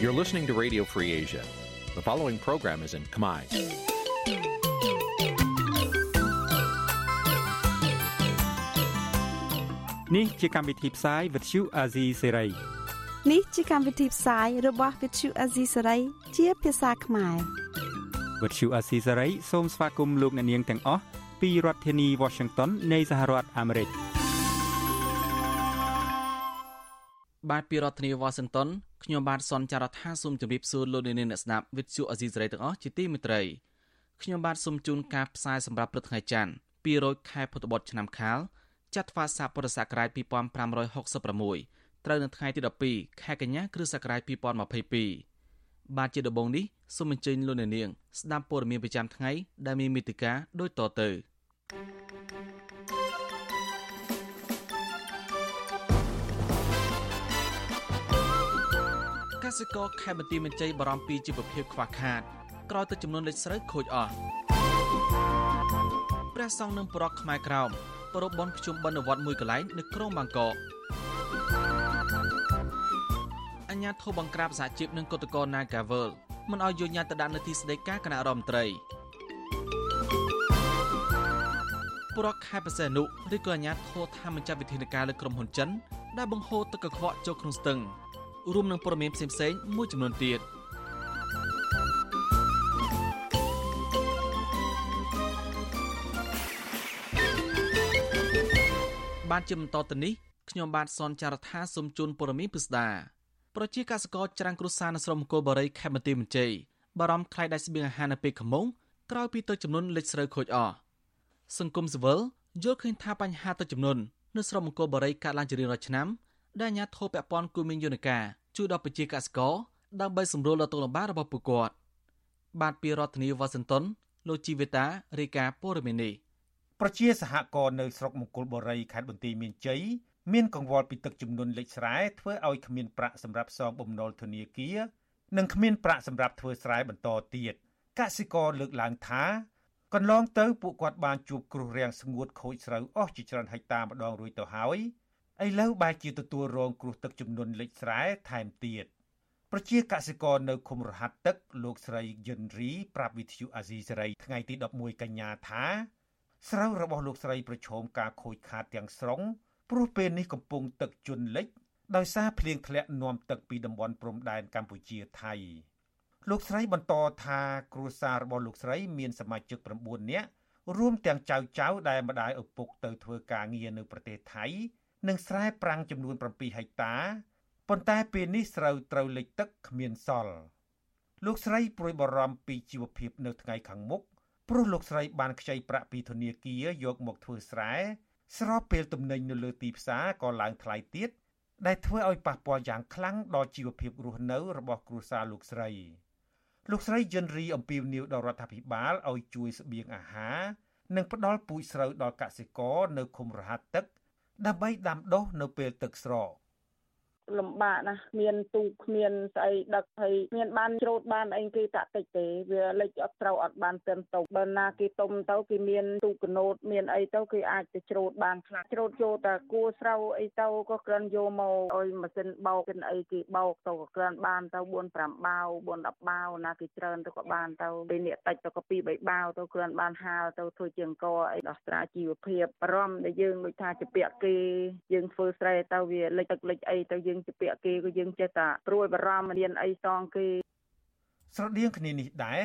You're listening to Radio Free Asia. The following program is in Khmer. Nǐ chi càm bi tiệp xáy vệt chiu a zì sáy. នេះជាកម្មវិធីផ្សាយរបស់ Vithu Azisari ជាភាសាខ្មែរ វត្តឈូអាស៊ីសេរីសូមស្វាគមន៍លោកអ្នកនាងទាំងអស់ពីរដ្ឋធានី Washington នៃសហរដ្ឋអាមេរិកបាទពីរដ្ឋធានី Washington ខ្ញុំបាទសនចាររថាសូមជម្រាបសួរលោកអ្នកនាងអ្នកស្ដាប់វិទ្យុអេស៊ីសរ៉ៃទាំងអស់ជាទីមេត្រីខ្ញុំបាទសូមជូនការផ្សាយសម្រាប់ព្រឹកថ្ងៃច័ន្ទ200ខែពុទ្ធបុត្រឆ្នាំខាលចត្វាស័កពុរសករាជ2566ត្រូវនៅថ្ងៃទី12ខែកញ្ញាគ្រិស្តសករាជ2022 បាទជាដំបូងនេះសូមអញ្ជើញលោកអ្នកនាង ស្ដាប់ព័ត៌មានប្រចាំថ្ងៃដែលមានមេតិការដូចតទៅកសិករខេមរទីមានជ័យបារម្ភពីជីវភាពខ្វះខាតក្រោយទៅចំនួនលេខស្រូវខូចអស់ព្រះសង្ឃនឹងប្រកខ្មែរក្រោមប្រពបនភ្ជុំបិណ្ឌវត្តមួយកន្លែងនៅក្រុងបាងកក អញ្ញាធិបបង្ក្រាបសហជីពនិងគឧតកោ Nagavel មិនឲ្យយញ្ញាទៅដាក់នៅទីស្តីការគណៈរដ្ឋមន្ត្រីប្រកខេបសេនុឬក៏អញ្ញាធិថាមិនចាត់វិធានការលើក្រុមហ៊ុនចិនដែលបង្ហូរទឹកកខ្វក់ចូលក្នុងស្ទឹងរួមនឹងព័ត៌មានផ្សេងៗមួយចំនួនទៀតបានជាបន្តទៅនេះខ្ញុំបាទសនចាររថាសូមជូនព័ត៌មានពិស្ដា ប្រជាកសិករច្រាំងគ្រួសារនៅស្រុកមង្គលបរិយខេមរទីមន្ជ័យបារម្ភខ្លាចដាច់ស្បៀងអាហារនៅពេលខមុងក្រោយពីទឹកចំនួនលេខស្រូវខូចអស់សង្គមស៊ីវិលយល់ឃើញថាបញ្ហាទឹកចំនួននៅស្រុកមង្គលបរិយកើតឡើងជារៀងរាល់ឆ្នាំដែលអាជ្ញាធរពាក់ព័ន្ធគូមានយន្តការជួយដល់ប្រជាកសិករដើម្បីសម្រួលដល់ទុកលំបាករបស់ពួកគាត់បាទពីរដ្ឋធានីវ៉ាស៊ីនតោនលោកជីវេតារាយការណ៍ព័ត៌មាននេះប្រជាសហករណ៍នៅស្រុកមង្គលបុរីខេត្តបន្ទាយមានជ័យ មានកង្វល់ពីទឹកចំនួនលេខស្រែធ្វើឲ្យគ្មានប្រាក់សម្រាប់សងបំណុលធនាគារនិងគ្មានប្រាក់សម្រាប់ធ្វើស្រែបន្តទៀតកសិករលើកឡើងថាកន្លងទៅពួកគាត់បានជួបគ្រោះរាំងស្ងួតខូចស្រូវអស់ជាច្រើនហិកតាម្ដងរួចទៅហើយឥឡូវបែរជាទទួលរងគ្រោះទឹកចំនួនលេខស្រែថែមទៀតប្រជាកសិករនៅឃុំរហាត់ទឹកលោកស្រីយិនរីប្រាប់វិទ្យុអាស៊ីសេរីថ្ងៃទី11កញ្ញាថា ស្រូវរបស់លោកស្រីប្រឈមការខូចខាតទាំងស្រុង ព្រោះពេលនេះកំពុងទឹកជន់លិចដោយសារភ្លៀងធ្លាក់នាំទឹកពីតំបន់ព្រំដែនកម្ពុជាថៃលោកស្រីបន្តថាគ្រួសាររបស់លោកស្រីមានសមាជិក9នាក់រួមទាំងចៅចៅដែលម្ដាយឪពុកទៅធ្វើការងារនៅប្រទេសថៃនិងស្រែប្រាំងចំនួន7ហិកតាប៉ុន្តែពេលនេះស្រូវត្រូវលិចទឹកគ្មានសល់លោកស្រីព្រួយបារម្ភពីជីវភាពនៅថ្ងៃខាងមុខព្រោះលោកស្រីបានខ្ចីប្រាក់ពីធនាគារយកមកធ្វើស្រែ ស្របពេលទំនិញនៅលើទីផ្សារក៏ឡើងថ្លៃទៀតដែលធ្វើឲ្យប៉ះពាល់យ៉ាងខ្លាំងដល់ជីវភាពរស់នៅរបស់គ្រួសារលោកស្រីលោកស្រីយិនរីអំពីវនីវដល់រដ្ឋាភិបាលឲ្យជួយស្បៀងអាហារនិងផ្ដល់ពូជស្រូវដល់កសិករនៅឃុំរហាត់ទឹកដើម្បីដាំដុះនៅពេលទឹកស្រក លំបាកណាស់មានទូកគ្មានស្អីដឹកហើយមានបានច្រូតបានអីគេតាក់តិចទេវាលិចអត់ត្រូវអត់បានទិនទៅបើណាគេទុំទៅគេមានទូកកណូតមានអីទៅគេអាចទៅច្រូតបានខ្លះច្រូតយកតែគួស្រូវអីទៅក៏គ្រាន់យកមកឲ្យម៉ាស៊ីនបោកគេអីគេបោកទៅក៏គ្រាន់បានទៅ4 5បាវ4 10បាវណាគេច្រើនទៅក៏បានទៅពេលនេះតិចទៅក៏2 3បាវទៅគ្រាន់បានហាលទៅធ្វើជាអង្គអីដោះស្រាយជីវភាពអារម្មណ៍ដែលយើងដូចថាជាពាក់គេយើងធ្វើស្រែទៅវាលិចទឹកលិចអីទៅយើងជាពាក់គេក៏យើងចេះតែព្រួយបារម្ភមានអីសងគេស្រដៀងគ្នានេះដែរ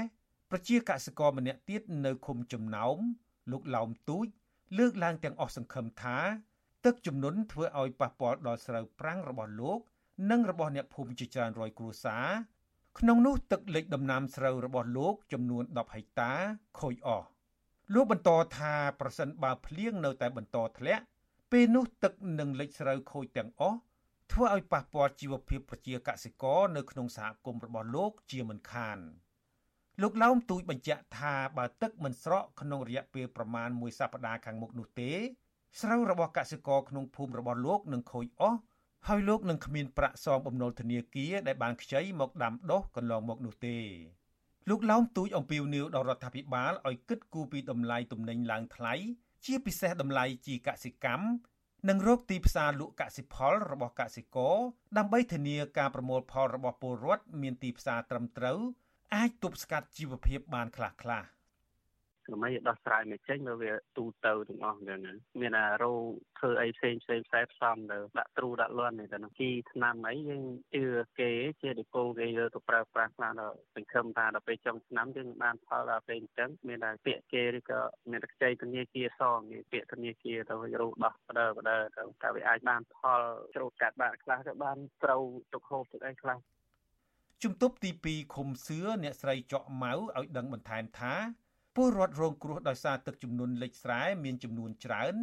ប្រជាកសិករម្នាក់ទៀតនៅឃុំចំណោមលោកឡោមទូច លើកឡើងទាំងអស់សង្ឃឹមថាទឹកជំនន់ធ្វើឲ្យប៉ះពាល់ដល់ស្រូវប្រាំងរបស់លោក និងរបស់អ្នកភូមិជាច្រើនរយគ្រួសារក្នុងនោះទឹកលិចដំណាំស្រូវរបស់លោក ចំនួន10ហិកតាខូចអស់លោកបន្តថាប្រសិនបើភ្លៀងនៅតែបន្តធ្លាក់ពេលនោះទឹកនឹងលិចស្រូវខូចទាំងអស់ ធ្វើឲ្យប៉ះពាល់ជីវភាពប្រជាកសិករនៅក្នុងសហគមន៍របស់លោកជាមិនខានលោកឡោមទូចបញ្ជាក់ថាបើទឹកមិនស្រកក្នុងរយៈពេលប្រមាណ1សប្តាហ៍ខាងមុខនោះទេ ស្រូវរបស់កសិករក្នុងភូមិរបស់លោកនឹងខូចអស់ហើយលោកនឹងគ្មានប្រាក់សងបំណុលធនាគារដែលបានខ្ចីមកដាំដុះកន្លងមកនោះទេលោកឡោមទូចអំពីវនីវដល់រដ្ឋាភិបាលឲ្យគិតគូរពីតម្លៃទំនិញឡើងថ្លៃជាពិសេសតម្លៃជីកសិកម្ម និងរកទីផ្សារលក់កសិផលរបស់កសិករដើម្បីធានាការប្រមូលផលរបស់ពលរដ្ឋមានទីផ្សារត្រឹមត្រូវអាចទប់ស្កាត់ជីវភាពបានខ្លះៗ ល្មីដោះស្រាយមកចេញមកវាទូទៅទាំងអស់អញ្ចឹងមានអារោធ្វើអីផ្សេងផ្សេងខ្សែផ្សំទៅដាក់ទ្រូដាក់លន់នេះទៅជីឆ្នាំអីយើងជឿគេជាដេកូគេយកទៅប្រើប្រាស់ខ្លះដល់សង្ឃឹមថាដល់ពេលចុងឆ្នាំយើងបានផលដល់ពេលអញ្ចឹងមានតែពាក្យគេឬក៏មានតែខ្ចីធនាគារសងគេពាក្យធនាគារទៅរោដោះបដើបដើទៅតែវាអាចបានផលច្រូតកាត់បាក់ខ្លះទៅបានត្រូវទុកហូបទឹកអីខ្លះជំទប់ទី2ឃុំសឿអ្នកស្រីចော့ម៉ៅឲ្យដឹងបន្ថែមថា ពលរដ្ឋរងគ្រោះដោយសារទឹកជំនន់លិចស្រែមានចំនួនច្រើន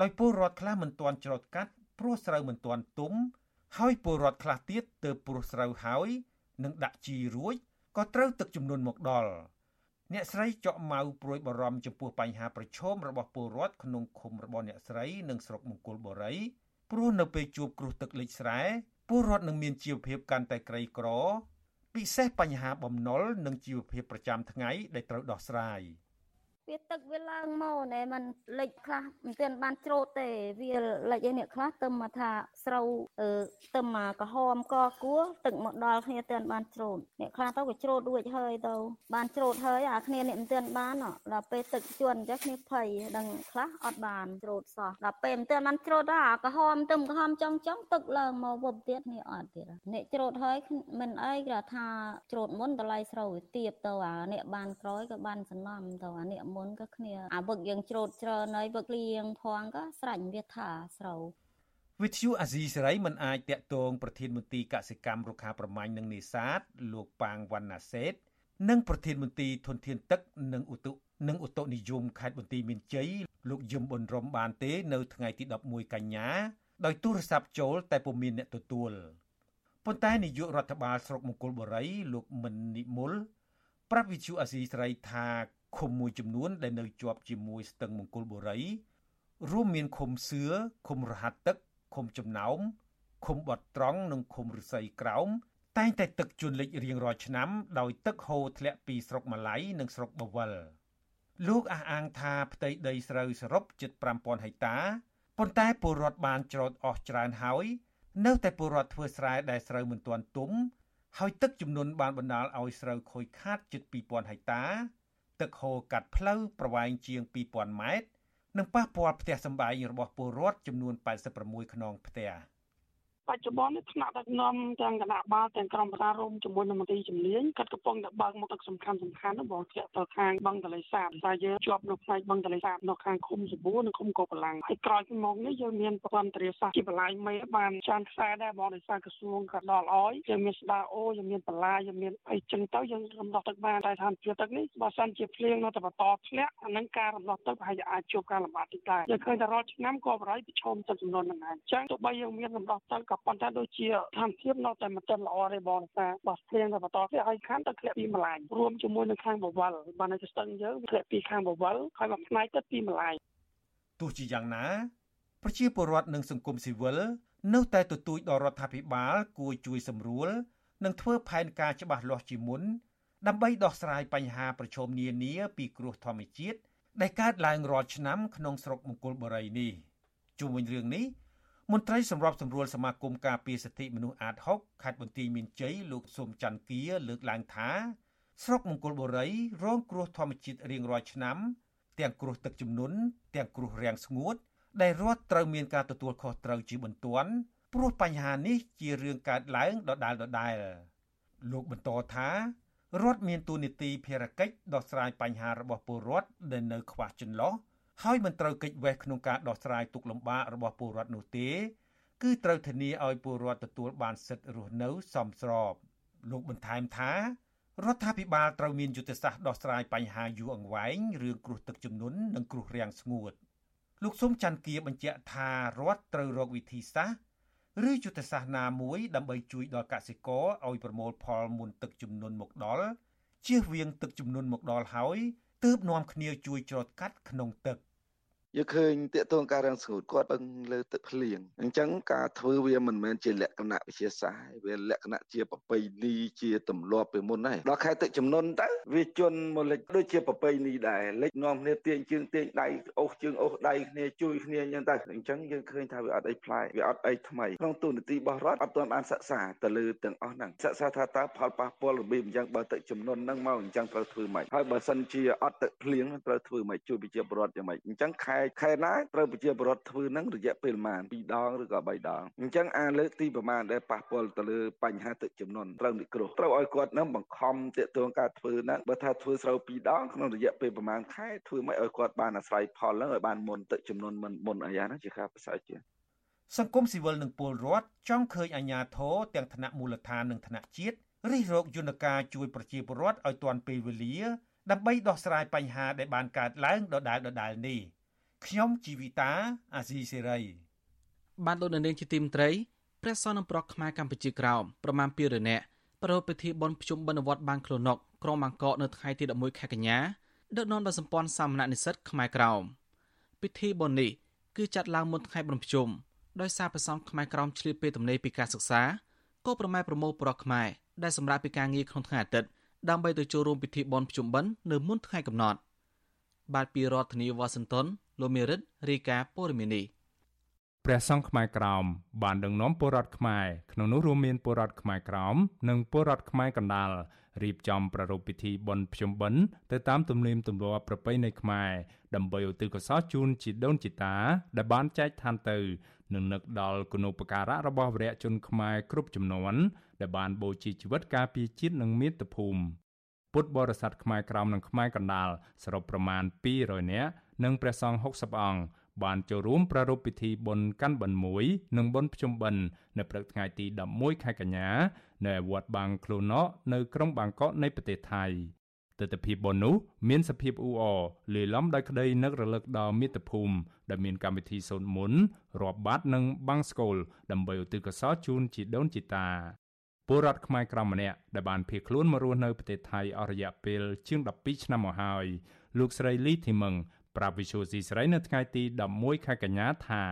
ដោយពលរដ្ឋខ្លះមិនទាន់ច្រូតកាត់ព្រោះស្រូវមិនទាន់ទុំហើយពលរដ្ឋខ្លះទៀតទើបព្រោះស្រូវហើយនឹងដាក់ជីរួចក៏ត្រូវទឹកជំនន់មកដល់អ្នកស្រីចော့ម៉ៅព្រួយបារម្ភចំពោះបញ្ហាប្រឈមរបស់ពលរដ្ឋក្នុងឃុំរបស់អ្នកស្រីនិងស្រុកមង្គលបុរីព្រោះនៅពេលជួបគ្រោះទឹកលិចស្រែពលរដ្ឋនឹងមានជីវភាពកាន់តែក្រីក្រ ពិសេសបញ្ហាបំណុលនិងជីវភាពប្រចាំថ្ងៃដែលត្រូវដោះស្រាយ។ វាទឹកវាឡើងមកណែมันលិចខ្លះមិនទាន់បានច្រូតទេវាលិចឯនេះខ្លះទៅមកថាស្រូវអឺទៅមកក្រហមកគួរទឹកមកដល់គ្នាទាន់បានច្រូតអ្នកខ្លះទៅក៏ច្រូតរួចហើយទៅបានច្រូតហើយអាគ្នានេះមិនទាន់បានដល់ពេលទឹកជន់អញ្ចឹងគ្នាភ័យដឹងខ្លះអត់បានច្រូតសោះដល់ពេលមិនទាន់បានច្រូតដល់អាក្រហមទៅក្រហមចង់ចង់ទឹកឡើងមកវប់ទៀតនេះអត់ទៀតអ្នកច្រូតហើយមិនអីគេថាច្រូតមុនតម្លៃស្រូវវាទៀបទៅអាអ្នកបានក្រោយក៏បានសំណំទៅអាអ្នកមុនក៏គ្នាអាវឹកយើងច្រូតច្រើនហើយវឹកលៀងផងក៏ស្រាច់វាថាស្រូវវិទ្យុអាស៊ីសេរីមិនអាចតាក់ទងប្រធានមន្ត្រីកសិកម្មរុក្ខាប្រមាញ់និងនេសាទលោកប៉ាងវណ្ណាសេតនិងប្រធានមន្ត្រីធនធានទឹកនិងឧតុនិងឧតុនិយមខេត្តបន្ទាយមានជ័យលោកយឹមប៊ុនរំបានទេ នៅថ្ងៃទី11កញ្ញាដោយទូរស័ព្ទចូល តែពុំមានអ្នកទទួលប៉ុន្តែនាយករដ្ឋបាលស្រុកមង្គលបុរីលោកមិននិមលប្រាប់វិទ្យុអាស៊ីសេរីថា ឃុំមួយចំនួនដែលនៅជាប់ជាមួយស្ទឹងមង្គលបុរី រួមមានឃុំសឿឃុំរហាត់ទឹកឃុំចំណោមឃុំបត់ត្រង់និងឃុំឫស្សីក្រោមតែងតែទឹកជន់លិចរៀងរាល់ឆ្នាំដោយទឹកហូរធ្លាក់ពីស្រុកម៉ាឡៃនិងស្រុកបវលលោកអះអាងថាផ្ទៃដីស្រូវសរុបជិត5000ហិកតាប៉ុន្តែពលរដ្ឋបានច្រូតអស់ច្រើនហើយនៅតែពលរដ្ឋធ្វើស្រែដែលស្រូវមិនទាន់ទុំហើយទឹកជំនន់បានបណ្ដាលឲ្យស្រូវខូចខាតជិត2000ហិកតា ទឹកហូរកាត់ផ្លូវប្រវែងជាង2000ម៉ែត្រនិងប៉ះពាល់ផ្ទះសម្បែងរបស់ពលរដ្ឋចំនួន86ខ្នងផ្ទះ។ បច្ចុប្បន្ននេះថ្នាក់ដឹកនាំទាំងគណៈបាលទាំងក្រុមប្រឹក្សារួមជាមួយនឹងមន្ត្រីជំនាញកាត់កំពុងតែបើកមុខទឹកសំខាន់សំខាន់បងធ្លាក់ទៅខាងបឹងតលេសាបតែយើងជាប់នៅផ្នែកបឹងតលេសាបនៅខាងឃុំសបួរនិងឃុំកោបឡាំងហើយក្រោយពីមកនេះយើងមានប្រព័ន្ធទ្រាសាស្ត្រជាបលាយមេបានចានខ្សែដែរបងដោយសារក្រសួងក៏ដល់អយយើងមានស្ដារអូយើងមានបលាយើងមានអីចឹងទៅយើងរំដោះទឹកបានតែឋានភាពទឹកនេះបើសិនជាភ្លៀងនៅតែបន្តធ្លាក់អានឹងការរំដោះទឹកប្រហែលជាអាចជួបការលំបាកតិចដែរយើងឃើញតែរាល់ឆ្នាំក៏បរិយប្រឈមទឹកចំនួនហ្នឹងដែរអញ្ចឹងទោះបីយើងមានរំដោះទឹកក៏ប៉ុន្តែដូចជាស្ថានភាពនៅតែមិនទាន់ល្អទេបងថាបោះភ្លៀងតែបន្តទៀតហើយខាងទៅធ្លាក់ពីម្លាយរួមជាមួយនឹងខាងបវលបានតែស្ទឹងយើងធ្លាក់ពីខាងបវលហើយមកផ្នែកទៅពីម្លាយទោះជាយ៉ាងណា ប្រជាពលរដ្ឋនិងសង្គមស៊ីវិលនៅតែទទូចដល់រដ្ឋាភិបាលគួរជួយសម្រួលនិងធ្វើផែនការច្បាស់លាស់ជាមុនដើម្បីដោះស្រាយបញ្ហាប្រឈមនានាពីគ្រោះធម្មជាតិដែលកើតឡើងរាល់ឆ្នាំក្នុងស្រុកមង្គលបុរីនេះជុំវិញរឿងនេះ មន្ត្រីសម្របសម្រួលសមាគមការពារសិទ្ធិមនុស្សអាត6ខេត្តបន្ទាយមានជ័យលោកសុំច័ន្ទគាលើកឡើងថាស្រុកមង្គលបុរីរងគ្រោះធម្មជាតិរៀងរាល់ឆ្នាំ ទាំងគ្រោះទឹកជំនន់ទាំងគ្រោះរាំងស្ងួត ដែលរដ្ឋត្រូវមានការទទួលខុសត្រូវជាបន្ទាន់ព្រោះបញ្ហានេះជារឿងកើតឡើងដដែលដដែលលោកបន្តថារដ្ឋមានទូនីតិភារកិច្ចដោះស្រាយបញ្ហារបស់ពលរដ្ឋដែលនៅខ្វះចន្លោះ ហើយមិនត្រូវកិច្ចវេះក្នុងការដោះស្រាយទុកលំបាករបស់ពលរដ្ឋនោះទេ គឺត្រូវធានាឲ្យពលរដ្ឋទទួលបានសិទ្ធិរស់នៅសមស្របលោកបន្ថែមថារដ្ឋាភិបាលត្រូវមានយុទ្ធសាស្ត្រដោះស្រាយបញ្ហាយូរអង្វែងរឿងគ្រោះទឹកជំនន់និងគ្រោះរាំងស្ងួតលោកសុំច័ន្ទគាបញ្ជាក់ថារដ្ឋត្រូវរកវិធីសាស្ត្រឬយុទ្ធសាស្ត្រណាមួយដើម្បីជួយដល់កសិករឲ្យប្រមូលផលមុនទឹកជំនន់មកដល់ជៀសវាងទឹកជំនន់មកដល់ហើយទើបនាំគ្នាជួយច្រូតកាត់ក្នុងទឹក យើងឃើញតេតងការរាំងស្ងួតគាត់បឹងលើទឹកភ្លៀងអញ្ចឹងការធ្វើវាមិនមែនជាលក្ខណៈវិទ្យាសាស្ត្រវាលក្ខណៈជាប្រពៃណីជាទម្លាប់ពីមុនហើយដល់ខែទឹកចំនួនទៅវាជន់មកលេចដូចជាប្រពៃណីដែរលេចនាំគ្នាទាញជើងទាញដៃអូសជើងអូសដៃគ្នាជួយគ្នាអញ្ចឹងទៅអញ្ចឹងយើងឃើញថាវាអត់អីប្លែកវាអត់អីថ្មីក្នុងទូនាទីរបស់រដ្ឋអត់ទាន់បានសិក្សាទៅលើទាំងអស់ហ្នឹងសិក្សាថាតើផលប៉ះពាល់របៀបអញ្ចឹងបើទឹកចំនួនហ្នឹងមកអញ្ចឹងត្រូវធ្វើម៉េចហើយបើសិនជាអត់ទឹកភ្លៀងត្រូវធ្វើម៉េចជួយប្រជាពលរដ្ឋយ៉ាងម៉េចអញ្ចឹងខែខែណាត្រូវប្រជាពលរដ្ឋធ្វើហ្នឹងរយៈពេលប្រហែល2ដងឬក៏3ដងអញ្ចឹងអាលើកទីប្រហែលដែលប៉ះពាល់ទៅលើបញ្ហាទឹកចំនួនត្រូវនិគ្រោះត្រូវឲ្យគាត់នឹងបង្ខំតាក់ទងការធ្វើហ្នឹងបើថាធ្វើស្រូវ2ដងក្នុងរយៈពេលប្រហែលខែធ្វើម៉េចឲ្យគាត់បានអាស្រ័យផលហ្នឹងឲ្យបានមុនទឹកចំនួនមិនមុនអាយ៉ាហ្នឹងជាការប្រសើរជាងសង្គមស៊ីវិលនិងពលរដ្ឋចង់ឃើញអាជ្ញាធរទាំងថ្នាក់មូលដ្ឋាននិងថ្នាក់ជាតិរិះរកយន្តការជួយប្រជាពលរដ្ឋឲ្យទាន់ពេលវេលា ដើម្បីដោះស្រាយបញ្ហាដែលបានកើតឡើងដដែលដដែលនេះ ខ្ញុំជីវិតាអាស៊ីសេរីបានលោកនាងជាទីមត្រីព្រះសង្ឃនឹងប្រកខ្មែរកម្ពុជាក្រោមប្រមាណ200នាក់ប្រពៃពិធីបុណ្យភ្ជុំបិណ្ឌវត្តបាងខ្លួនុកក្រុងបាងកកនៅថ្ងៃទី11ខែកញ្ញាដឹកនាំដោយសម្ព័ន្ធសាមណនិស្សិតខ្មែរក្រោមពិធីបុណ្យនេះគឺចាត់ឡើងមុនថ្ងៃបុណ្យភ្ជុំដោយសារព្រះសង្ឃខ្មែរក្រោមឆ្លៀតពេលទំនេរពីការសិក្សាក៏ប្រម៉ែប្រមូលប្រកខ្មែរដែលសម្រាប់ពីការងារក្នុងថ្ងៃអាទិត្យដើម្បីទៅចូលរួមពិធីបុណ្យភ្ជុំបិណ្ឌនៅមុនថ្ងៃកំណត់ បាទពីរដ្ឋធានីវ៉ាស៊ីនតោនលោកមេរិតរីកាព័រមីនីព្រះសង្ឃខ្មែរក្រោមបានដឹកនាំពលរដ្ឋខ្មែរក្នុងនោះរួមមានពលរដ្ឋខ្មែរក្រោមនិងពលរដ្ឋខ្មែរកណ្ដាលរៀបចំប្រារព្ធពិធីបុណ្យភ្ជុំបិណ្ឌទៅតាមទំនៀមទម្លាប់ប្រពៃណីខ្មែរដើម្បីឧទ្ទិសកុសលជូនជីដូនជីតាដែលបានចែកឋានទៅនិងនឹកដល់គុណូបការៈរបស់វីរៈជនខ្មែរគ្រប់ចំនួនដែលបានបូជាជីវិតការពារជាតិនិងមាតុភូមិ ពុទ្ធបរិស័ទខ្មែរក្រោមនិងខ្មែរកណ្ដាលសរុបប្រមាណ200នាក់និងព្រះសង្ឃ60អង្គបានចូលរួមប្រារព្ធពិធីបុណ្យកាន់បិណ្ឌមួយនិងបុណ្យភ្ជុំបិណ្ឌនៅព្រឹកថ្ងៃទី11ខែកញ្ញានៅវត្តបាងខ្លួនកនៅក្រុងបាងកកនៃប្រទេសថៃទស្សនវិជ្ជាបុណ្យនោះមានសភាពអ៊ូអរលាយឡំដោយក្តីនឹករលឹកដល់មាតុភូមិដែលមានកម្មវិធីសូត្រមន្តរាប់បាត់និងបាំងស្កូលដើម្បីឧទ្ទិសកុសលជូនជីដូនជីតា ពលរដ្ឋខ្មែរក្រមម្នាក់ដែលបានភៀសខ្លួនមករស់នៅប្រទេសថៃអស់រយៈពេលជាង12ឆ្នាំមកហើយលោកស្រីលីធីមឹងប្រាប់វិសុយស៊ីស្រីនៅថ្ងៃទី11ខែកញ្ញាថា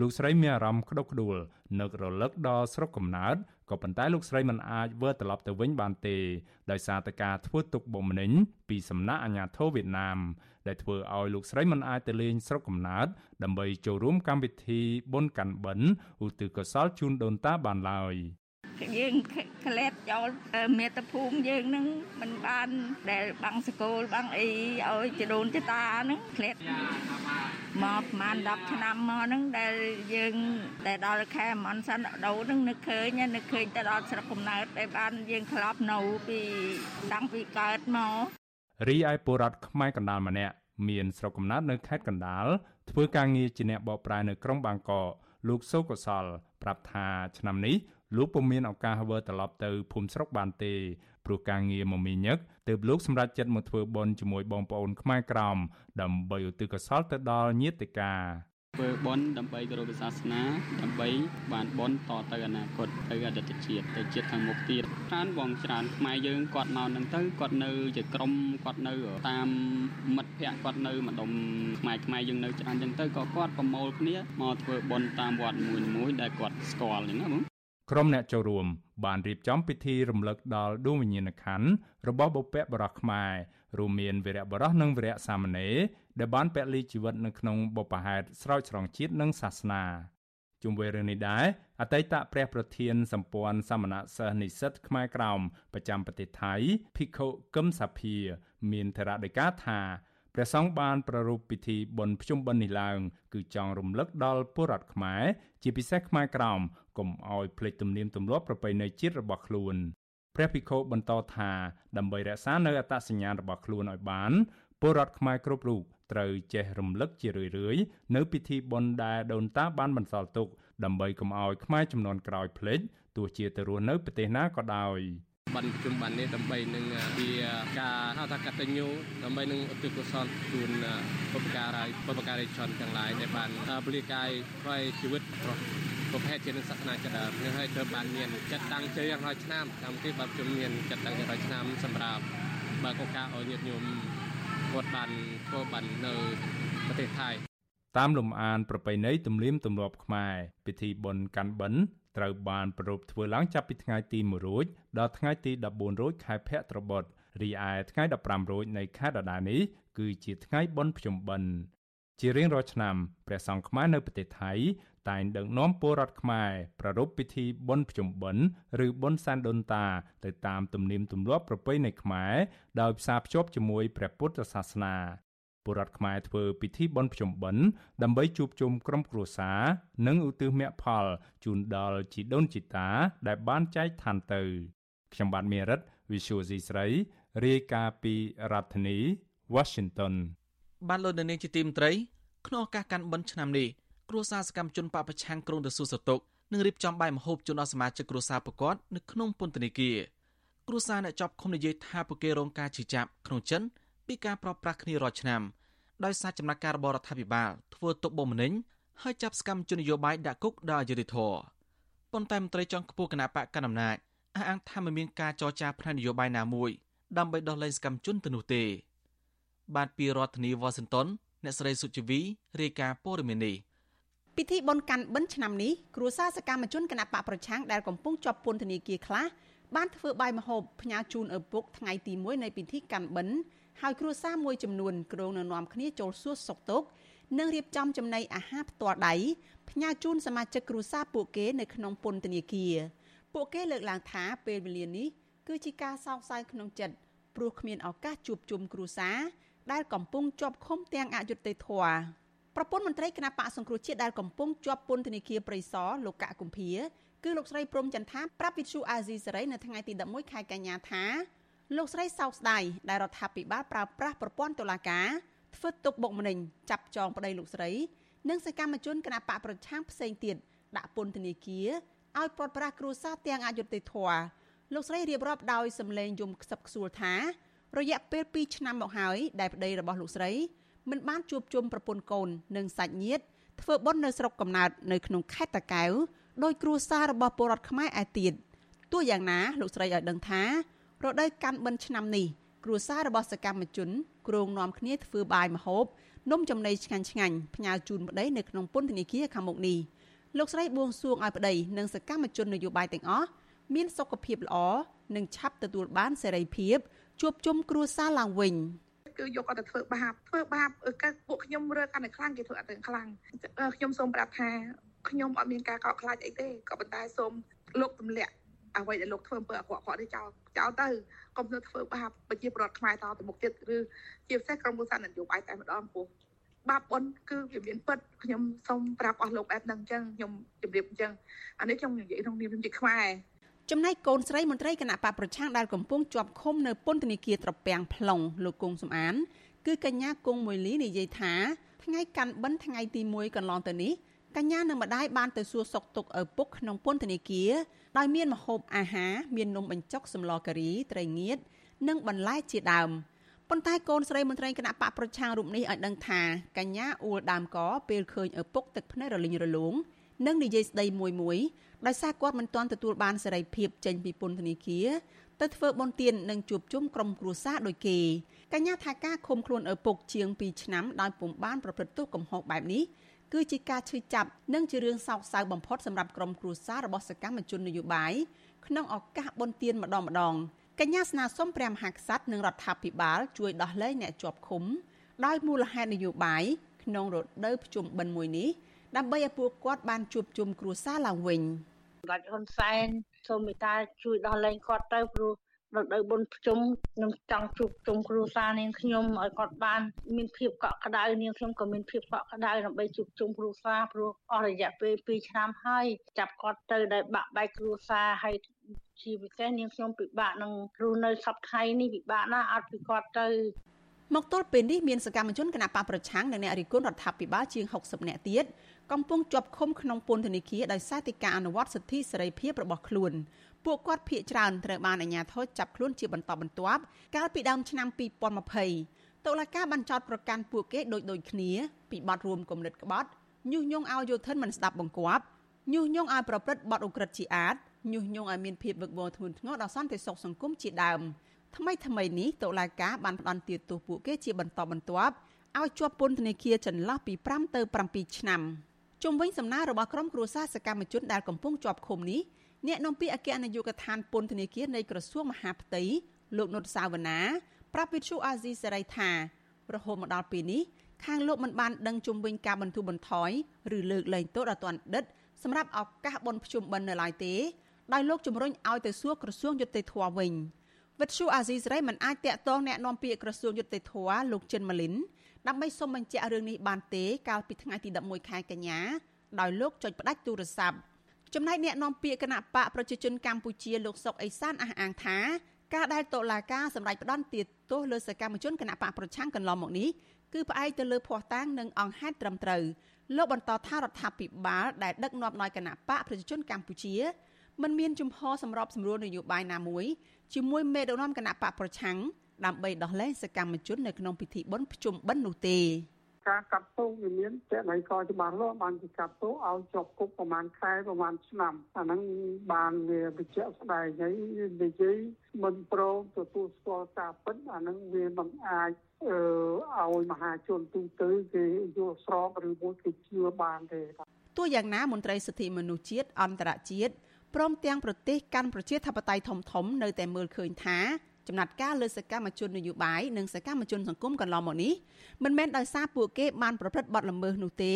លោកស្រីមានអារម្មណ៍ក្តុកក្តួលនឹករលឹកដល់ស្រុកកំណើតក៏ប៉ុន្តែលោកស្រីមិនអាចវិលត្រឡប់ទៅវិញបានទេដោយសារតែការធ្វើទុកបុកម្នេញពីសំណាក់អាជ្ញាធរវៀតណាមដែលធ្វើឲ្យលោកស្រីមិនអាចទៅលេងស្រុកកំណើតដើម្បីចូលរួមកម្មវិធីបុណ្យកាន់បិណ្ឌឧទ្ទិសកុសលជូនដូនតាបានឡើយ។ យើងក្លែតចូលមេត្តាភូមិយើងនឹងមិនបានដែលបាំងសកលបាំងអីឲ្យចរូនចតាហ្នឹងក្លែតមកប្រហែល10ឆ្នាំមកហ្នឹងដែលយើងដែលដល់ខែមនសិនដោហ្នឹងនឹកឃើញនឹកឃើញទៅដល់ស្រុកកំណើតដែលបានយើងធ្លាប់នៅពីតាំងពីកើតមករីឯបុរដ្ឋខ្មែរកណ្ដាលម្នាក់មានស្រុកកំណើតនៅខេត្តកណ្ដាលធ្វើការងារជាអ្នកបកប្រែនៅក្រុងបាងកកលោកសូកុសលប្រាប់ថាឆ្នាំនេះ លោកពុំមានឱកាសវិលត្រឡប់ទៅភូមិស្រុកបានទេព្រោះការងារមមាញឹកទើបលោកសម្រេចចិត្តមកធ្វើបុណ្យជាមួយបងប្អូនខ្មែរក្រោមដើម្បីឧទ្ទិសកុសលទៅដល់ញាតិកាធ្វើបុណ្យដើម្បីគោរពសាសនាដើម្បីបានបុណ្យតទៅអនាគតទៅអតីតជាតិទៅជាតិខាងមុខទៀតច្រើនបងច្រើនខ្មែរយើងគាត់មកនឹងទៅគាត់នៅជាក្រុមគាត់នៅតាមមិត្តភ័ក្តិគាត់នៅម្ដុំខ្មែរខ្មែរយើងនៅច្រើនចឹងទៅក៏គាត់ប្រមូលគ្នាមកធ្វើបុណ្យតាមវត្តមួយៗដែលគាត់ស្គាល់ហ្នឹងណាបង ក្រុមអ្នកចូលរួមបានរៀបចំពិធីរំលឹកដល់ដួងវិញ្ញាណក្ខន្ធរបស់បុព្វបុរសខ្មែររួមមានវីរៈបុរសនិងវីរៈសាមណេរដែលបានពលីជីវិតនៅក្នុងបុព្វហេតុស្រោចស្រង់ជាតិនិងសាសនាជុំវិញរឿងនេះដែរអតីតព្រះប្រធានសម្ព័ន្ធសមណសិស្សនិស្សិតខ្មែរក្រោមប្រចាំប្រទេសថៃភិក្ខុកឹមសាភា មានធរណដីកាថា ព្រះសង្ឃបានប្រារព្ធពិធីបុណ្យភ្ជុំបិណ្ឌនេះឡើង គឺចង់រំលឹកដល់ពលរដ្ឋខ្មែរជាពិសេសខ្មែរក្រោមកុំឲ្យភ្លេចទំនៀមទម្លាប់ប្រពៃណីជាតិរបស់ខ្លួនព្រះភិក្ខុបន្តថាដើម្បីរក្សានៅអត្តសញ្ញាណរបស់ខ្លួនឲ្យបានពលរដ្ឋខ្មែរគ្រប់រូបត្រូវចេះរំលឹកជារឿយៗនៅពិធីបុណ្យដែលដូនតាបានបន្សល់ទុកដើម្បីកុំឲ្យខ្មែរចំនួនក្រោយភ្លេចទោះជាទៅរស់នៅប្រទេសណាក៏ដោយ។ ប័ណ្ណប្រជុំប័ណ្ណនេះដើម្បីនឹងជាការហៅថាកតញ្ញូដើម្បីនឹងឧទ្ទិសកុសលជូនបុព្វការីបុព្វការីជនទាំងឡាយដែលបានពលិកាយថ្វាយជីវិតរបស់ប្រភេទជានឹងសាសនាចិត្តនឹងឲ្យត្រូវបានមានចិត្តតាំងជ័យយ៉ាងហើយឆ្នាំតាមទីបាត់ជំនាញចិត្តតាំងយ៉ាងហើយឆ្នាំសម្រាប់បើកឱកាសឲ្យញាតិញោមគាត់បានធ្វើបាននៅប្រទេសថៃតាមលំអានប្រពៃណីទំនៀមទម្លាប់ខ្មែរពិធីបុណ្យកាន់បិណ្ឌ ត្រូវបានប្រារព្ធធ្វើឡើងចាប់ពីថ្ងៃទី1រោចដល់ថ្ងៃទី14រោចខែភទ្របទរីឯថ្ងៃ15រោចនៃខែដដែលនេះគឺជាថ្ងៃបុណ្យភ្ជុំបិណ្ឌជារៀងរាល់ឆ្នាំព្រះសង្ឃខ្មែរនៅប្រទេសថៃតែងដឹកនាំពលរដ្ឋខ្មែរប្រារព្ធពិធីបុណ្យភ្ជុំបិណ្ឌឬបុណ្យសែនដូនតាទៅតាមទំនៀមទម្លាប់ប្រពៃណីខ្មែរដោយផ្សារភ្ជាប់ជាមួយព្រះពុទ្ធសាសនា ពលរដ្ឋខ្មែរធ្វើពិធីបុណ្យភ្ជុំបិណ្ឌដើម្បីជួបជុំក្រុមគ្រួសារនិងឧទ្ទិសមគ្គផលជូនដល់ជីដូនជីតា ដែលបានចែកឋានទៅ ខ្ញុំបាទមេរិត Visual C ស្រីរាយការណ៍ពីរដ្ឋធានី Washington បានលោកនាងជាទីមត្រីក្នុងឱកាសកាន់បិណ្ឌឆ្នាំនេះគ្រួសារសកម្មជនបពប្រឆាំងក្រុងទៅសួរសតុកនឹងរៀបចំបាយម្ហូបជូនដល់សមាជិកគ្រួសារប្រកបនៅក្នុងពន្ធនាគារគ្រួសារអ្នកជាប់ឃុំនិយាយថាពួកគេរងការជិះចាប់ក្នុងចិន ពីការប្រព្រឹត្តគ្នារាល់ឆ្នាំដោយសារចំណាត់ការរបស់រដ្ឋាភិបាលធ្វើទុកបុកម្នេញហើយចាប់សកម្មជននយោបាយដាក់គុកដោយអយុត្តិធម៌ប៉ុន្តែមន្ត្រីចុងខ្ពស់គណៈបកកណ្ដាលអំណាចអះអាងថាមិនមានការចរចាផ្នែកនយោបាយណាមួយដើម្បីដោះលែងសកម្មជនទៅនោះទេបាទពីរដ្ឋធានីវ៉ាស៊ីនតោនអ្នកស្រីសុជីវីរាយការណ៍ព័ត៌មាននេះពិធីបុណ្យកាន់បិណ្ឌឆ្នាំនេះគ្រួសារសកម្មជនគណៈបកប្រឆាំងដែលកំពុងជាប់ពន្ធនាគារខ្លះបានធ្វើបាយម្ហូបផ្ញើជូនឪពុកថ្ងៃទី1នៃពិធីកាន់បិណ្ឌ ហើយគ្រួសារមួយចំនួនក្រុងនៅនាំគ្នាចូលសួរសុខទុក្ខនិងរៀបចំចំណីអាហារផ្ទាល់ដៃផ្ញើជូនសមាជិកគ្រួសារពួកគេនៅក្នុងពន្ធនាគារពួកគេលើកឡើងថាពេលវេលានេះគឺជាការសោកសៅក្នុងចិត្តព្រោះគ្មានឱកាសជួបជុំគ្រួសារដែលកំពុងជាប់ឃុំទាំងអយុត្តិធម៌ប្រពន្ធមន្ត្រីគណៈបកសង្គ្រោះជាតិដែលកំពុងជាប់ពន្ធនាគារព្រៃសរលោកកកគុម្ភាគឺលោកស្រីព្រំចន្ទថាប្រាប់វិទ្យុអាស៊ីសេរីនៅថ្ងៃទី11ខែកញ្ញាថា លោកស្រីសោកស្ដាយដែលរដ្ឋាភិបាលប្រើប្រាស់ប្រព័ន្ធតុលាការធ្វើទុកបុកម្នេញចាប់ចងប្តីលោកស្រី និងសកម្មជនគណបកប្រឆាំងផ្សេងទៀតដាក់ពន្ធនាគារឲ្យប្រត់ប្រាស់គ្រួសារទាំងអយុត្តិធម៌លោកស្រីរៀបរាប់ដោយសម្លេងយំខ្សឹបខ្សួលថា រយៈពេល2ឆ្នាំមកហើយដែលប្តីរបស់លោកស្រីមិនបានជួបជុំប្រពន្ធកូននិងសាច់ញាតិធ្វើបុណ្យនៅស្រុកកំណើតនៅក្នុងខេត្តតាកែវដោយគ្រួសាររបស់ពលរដ្ឋខ្មែរឯទៀតទោះយ៉ាងណាលោកស្រីឲ្យដឹងថា រដូវកាន់បិណ្ឌឆ្នាំនេះគ្រួសាររបស់សកម្មជនគ្រងនាំគ្នាធ្វើបាយម្ហូបនំចំណីឆ្ងាញ់ឆ្ងាញ់ផ្ញើជូនប្តីនៅក្នុងពន្ធនាគារខាងមុខនេះលោកស្រីបួងសួងឲ្យប្តីនិងសកម្មជននយោបាយទាំងអស់មានសុខភាពល្អនិងឆាប់ទទួលបានសេរីភាពជួបជុំគ្រួសារឡើងវិញគឺយកអត់ទៅធ្វើបាបធ្វើបាបគឺពួកខ្ញុំរើកាន់តែខ្លាំងគេធ្វើអត់ទៅខ្លាំងខ្ញុំសូមប្រាប់ថាខ្ញុំអត់មានការកោតខ្លាចអីទេក៏ប៉ុន្តែសូមលោកទម្លាក់ អ្វីដែលលោកធ្វើអំពើអាក្រក់ៗនេះចោលចោលទៅកុំធ្វើបាបប្រជាពលរដ្ឋខ្មែរតទៅមុខទៀតឬជាពិសេសក្រុមហ៊ុនសាននយោបាយតែម្ដងពោះបាបបុនគឺវាមានពិតខ្ញុំសូមប្រាប់អស់លោកអែបនឹងអញ្ចឹងខ្ញុំជម្រាបអញ្ចឹងអានេះខ្ញុំនិយាយក្នុងនាមខ្ញុំជាខ្មែរចំណែកកូនស្រីមន្ត្រីគណៈបកប្រឆាំងដែលកំពុងជាប់ឃុំនៅពន្ធនាគារត្រពាំង plong លោកគង់សំអាន គឺកញ្ញាគង់មួយលីនិយាយថាថ្ងៃកាន់បិណ្ឌថ្ងៃទី1កន្លងទៅនេះ កញ្ញានិងម្ដាយបានទៅសួរសុខទុក្ខឪពុកក្នុងពន្ធនាគារដោយមានម្ហូបអាហារមាននំបញ្ចុកសម្លការីត្រីងៀតនិងបន្លែជាដើមប៉ុន្តែកូនស្រីមន្ត្រីគណៈបកប្រឆាំងរូបនេះឲ្យដឹងថាកញ្ញាអួលដើមកពេលឃើញឪពុកទឹកភ្នែករលីងរលោងនិងនិយាយស្ដីមួយមួយដោយសារគាត់មិនទាន់ទទួលបានសេរីភាពចេញពីពន្ធនាគារទៅធ្វើបន់ទាននិងជួបជុំក្រុមគ្រួសារដូចគេកញ្ញាថាការឃុំខ្លួនឪពុកជាង2ឆ្នាំដោយពុំបានប្រព្រឹត្តទោសកំហុសបែបនេះ គឺជាការឈឺចាប់និងជារឿងសោកសៅបំផុតសម្រាប់ក្រុមគ្រួសាររបស់សកម្មជននយោបាយក្នុងឱកាសបុណ្យទានម្ដងម្ដងកញ្ញាស្នើសុំព្រះមហាក្សត្រនិងរដ្ឋាភិបាលជួយដោះលែងអ្នកជាប់ឃុំដោយមូលហេតុនយោបាយក្នុងរដូវភ្ជុំបិណ្ឌមួយនេះដើម្បីឲ្យពួកគាត់បានជួបជុំគ្រួសារឡើងវិញសម្ដេចហ៊ុនសែនសូមមេត្តាជួយដោះលែងគាត់ទៅព្រោះ រដូវបុណ្យភ្ជុំខ្ញុំចង់ជួបជុំគ្រួសារនាងខ្ញុំឲ្យគាត់បានមានភាពកក់ក្ដៅនាងខ្ញុំក៏មានភាពកក់ក្ដៅដើម្បីជួបជុំគ្រួសារព្រោះអស់រយៈពេល2ឆ្នាំហើយចាប់គាត់ទៅដោយបាក់បែកគ្រួសារហើយជាពិសេសនាងខ្ញុំពិបាកនឹងរស់នៅសប្តាហ៍នេះពិបាកណាស់អត់ពីគាត់ទៅមកទល់ពេលនេះមានសកម្មជនគណបកប្រឆាំងនិងអ្នករិះគន់រដ្ឋាភិបាលជាង60នាក់ទៀតកំពុងជាប់ឃុំក្នុងពន្ធនាគារដោយសារតែការអនុវត្តសិទ្ធិសេរីភាពរបស់ខ្លួន ពួកគាត់ភ័យច្រើនត្រូវបានអាជ្ញាធរចាប់ខ្លួនជាបន្តបន្ទាប់កាលពីដើមឆ្នាំ2020តុលាការបានចោទប្រកាន់ពួកគេដូចដូចគ្នាពីបទរួមគំនិតក្បត់ញុះញង់ឲ្យយោធិនមិនស្ដាប់បង្គាប់ញុះញង់ឲ្យប្រព្រឹត្តបទឧក្រិដ្ឋជាអាតញុះញង់ឲ្យមានភាពវឹកវរធ្ងន់ធ្ងរដល់សន្តិសុខសង្គមជាដើមថ្មីថ្មីនេះតុលាការបានផ្តន្ទាទោសពួកគេជាបន្តបន្ទាប់ឲ្យជាប់ពន្ធនាគារចន្លោះពី5ទៅ7ឆ្នាំជុំវិញសំណើរបស់ក្រុមគ្រួសារសកម្មជនដែលកំពុងជាប់ឃុំនេះ អ្នកនាំពាក្យអគ្គនាយកដ្ឋានពន្ធនាគារនៃក្រសួងមហាផ្ទៃលោកនុតសាវណ្ណាប្រាប់វិទ្យុអាស៊ីសេរីថារហូតមកដល់ពេលនេះខាងលោកមិនបានដឹងជុំវិញការបន្ធូរបន្ថយឬលើកលែងទោសដល់ទណ្ឌិតសម្រាប់ឱកាសបនភ្ជុំបិណ្ឌនៅឡើយទេដោយលោកជំរុញឲ្យទៅសួរក្រសួងយុតិធធវិញវិទ្យុអាស៊ីសេរីមិនអាចតាក់ទងแนะនាំពាក្យក្រសួងយុតិធធលោកចិនម៉ាលីនដើម្បីសុំបញ្ជាក់រឿងនេះបានទេកាលពីថ្ងៃទី11ខែកញ្ញាដោយលោកចុចផ្ដាច់ទូរស័ព្ទ ចំណែកអ្នកនាំពាក្យគណៈបកប្រជាជនកម្ពុជាលោកសុកអេសានអះអាងថាការដែលតុលាការសម្រេចផ្តន្ទាទោសលើសកម្មជនគណៈបកប្រឆាំងកន្លងមកនេះគឺផ្អែកទៅលើភ័ស្តុតាងនិងអង្គហេតុត្រឹមត្រូវលោកបន្តថារដ្ឋាភិបាលដែលដឹកនាំដោយគណៈបកប្រជាជនកម្ពុជាមិនមានជំហរសម្របសម្រួលនយោបាយណាមួយជាមួយមេដឹកនាំគណៈបកប្រឆាំងដើម្បីដោះលែងសកម្មជននៅក្នុងពិធីបុណ្យភ្ជុំបិណ្ឌនោះទេ ការកាត់ទោសវាមានតែណៃកច្បាស់លាស់បានគេកាត់ទោសឲ្យជាប់គុកប្រហែលខែប្រហែលឆ្នាំអាហ្នឹងបានវាបញ្ជាក់ស្ដែងហើយនិយាយមិនព្រមទទួលស្គាល់ការពិតអាហ្នឹងវាមិនអាចអឺឲ្យមហាជនទូទៅគេយល់ស្របឬមួយគេជឿបានទេទោះយ៉ាងណាមន្ត្រីសិទ្ធិមនុស្សជាតិអន្តរជាតិព្រមទាំងប្រទេសកាន់ប្រជាធិបតេយ្យធំធំនៅតែមើលឃើញថា ចំណាត់ការលើសកម្មជននយោបាយនិងសកម្មជនសង្គមកន្លងមកនេះមិនមែនដោយសារពួកគេបានប្រព្រឹត្តបទល្មើសនោះទេ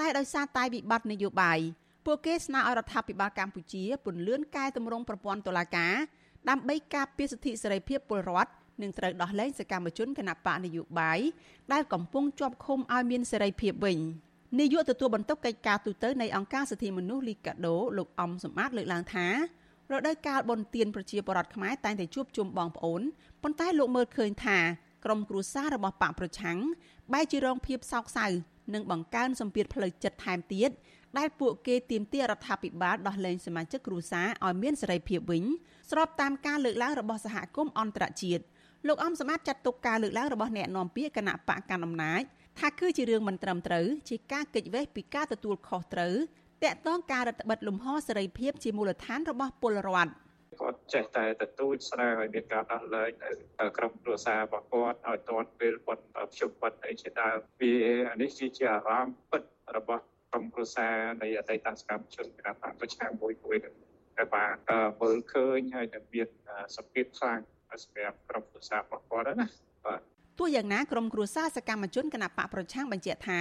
តែដោយសារតែវិបត្តិនយោបាយពួកគេស្នើឲ្យរដ្ឋាភិបាលកម្ពុជាពន្លឿនកែតម្រង់ប្រព័ន្ធតុលាការដើម្បីការពារសិទ្ធិសេរីភាពពលរដ្ឋនិងត្រូវដោះលែងសកម្មជនគណបកនយោបាយដែលកំពុងជាប់ឃុំឲ្យមានសេរីភាពវិញនាយកទទួលបន្ទុកកិច្ចការទូតនៃអង្គការសិទ្ធិមនុស្សលីកាដូលោកអំសំអាតលើកឡើងថា រដូវកាលបុណ្យទានប្រជាពលរដ្ឋខ្មែរតែងតែជួបជុំបងប្អូនប៉ុន្តែលោកមើលឃើញថាក្រុមគ្រួសាររបស់បកប្រឆាំងបែរជារងភាពសោកសៅនិងបង្កើនសម្ពាធផ្លូវចិត្តថែមទៀតដែលពួកគេទាមទាររដ្ឋាភិបាលដោះលែងសមាជិកគ្រួសារឲ្យមានសេរីភាពវិញស្របតាមការលើកឡើងរបស់សហគមន៍អន្តរជាតិលោកអំសមត្ថចាត់ទុកការលើកឡើងរបស់អ្នកនាំពាក្យគណៈបកកណ្ដាលអំណាចថាគឺជារឿងមិនត្រឹមត្រូវជាការកិច្ចវេះពីការទទួលខុសត្រូវ តាក់ទងការរដ្ឋបិទលំហសេរីភាពជាមូលដ្ឋានរបស់ពលរដ្ឋគាត់ចេះតែទទូចស្នើឲ្យមានការដោះលែងនៅក្រុមគ្រួសាររបស់គាត់ឲ្យទាន់ពេលប៉ុនប្រជុំប៉ុនអីជាដើមវានេះគឺជាអារម្មណ៍ពិតរបស់ក្រុមគ្រួសារនៃអតីតសកម្មជនគណបកប្រឆាំងមួយមួយតែបាទមើលឃើញហើយនឹងមានសម្ពាធខ្លាំងសម្រាប់ក្រុមគ្រួសាររបស់គាត់ណាបាទទោះយ៉ាងណាក្រុមគ្រួសារសកម្មជនគណបកប្រឆាំងបញ្ជាក់ថា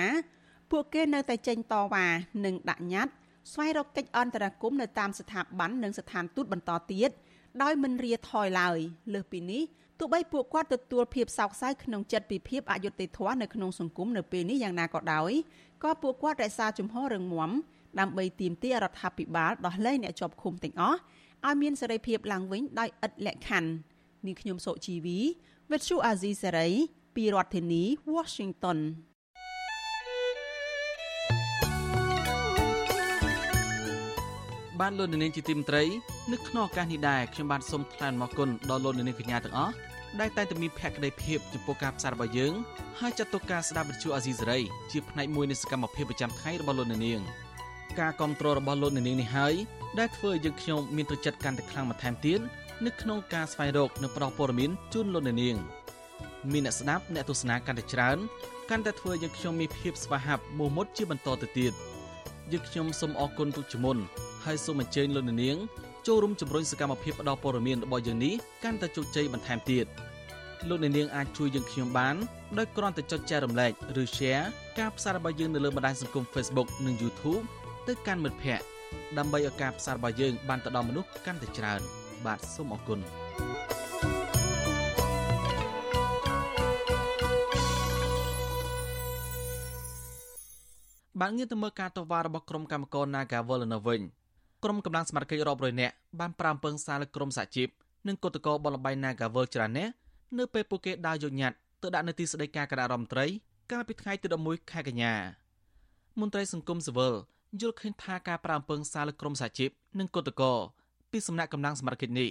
ពួកគេនៅតែចេញតវ៉ានិងដាក់ញត្តិស្វែងរកកិច្ចអន្តរាគមន៍នៅតាមស្ថាប័ននិងស្ថានទូតបន្តទៀតដោយមិនរាថយឡើយលើសពីនេះទោះបីពួកគាត់ទទួលភាពសោកសៅក្នុងចិត្តពីភាពអយុត្តិធម៌នៅក្នុងសង្គមនៅពេលនេះយ៉ាងណាក៏ដោយក៏ពួកគាត់រក្សាជំហររឹងមាំដើម្បីទាមទាររដ្ឋាភិបាលដោះលែងអ្នកជាប់ឃុំទាំងអស់ឲ្យមានសេរីភាពឡើងវិញដោយឥតលក្ខខណ្ឌនាងខ្ញុំសុជីវីវិទ្យុអាស៊ីសេរីពីរដ្ឋធានី Washington បានលោកនាងជាទីមត្រីនៅក្នុងឱកាសនេះដែរខ្ញុំបានសូមថ្លែងអំណរគុណដល់លោកនាងកញ្ញាទាំងអស់ដែលតែងតែមានភក្ដីភាពចំពោះការផ្សាយរបស់យើងហើយចាត់ទុកការស្ដាប់វិទ្យុអាស៊ីសេរីជាផ្នែកមួយនៃសកម្មភាពប្រចាំថ្ងៃរបស់លោកនាងការគ្រប់គ្រងរបស់លោកនាងនេះហើយដែលធ្វើឲ្យយើងខ្ញុំមានទឹកចិត្តកាន់តែខ្លាំងបន្ថែមទៀតនៅក្នុងការស្វែងរកនិងផ្តល់ព័ត៌មានជូនលោកនាងមានអ្នកស្ដាប់អ្នកទស្សនាកាន់តែច្រើនកាន់តែធ្វើឲ្យយើងខ្ញុំមានភាពស្វាហាប់មោះមុតជាបន្តទៅទៀត យើងខ្ញុំសូមអរគុណទុកជាមុនហើយសូមអញ្ជើញលោកនាងចូលរួមជំរុញសកម្មភាពផ្តល់ព័ត៌មានរបស់យើងនេះកាន់តែជោគជ័យបន្ថែមទៀតលោកនាងអាចជួយយើងខ្ញុំបានដោយគ្រាន់តែចុចចែករំលែកឬ Share ការផ្សាយរបស់យើងនៅលើបណ្ដាញសង្គម Facebook និង YouTube ទៅកាន់មិត្តភ័ក្តិដើម្បីឲ្យការផ្សាយរបស់យើងបានទៅដល់មនុស្សកាន់តែច្រើន បាទសូមអរគុណ បានងាកទៅមើលការតវ៉ារបស់ក្រុមកម្មករ Nagawal នៅវិញក្រុមកម្លាំងសមត្ថកិច្ចរាប់រយនាក់បានប្រាំពឹងសារលើក្រុមសហជីពនិងគឧតកោបលបៃ Nagawal ច្រើននាក់នៅពេលពួកគេដើរយកញត្តិទៅដាក់នៅទីស្តីការគណៈរដ្ឋមន្ត្រីកាលពីថ្ងៃទី11ខែកញ្ញាមន្ត្រីសង្គមស៊ីវិលយល់ឃើញថាការប្រាំពឹងសារលើក្រុមសហជីពនិងគឧតកោពីសំណាក់កម្លាំងសមត្ថកិច្ចនេះ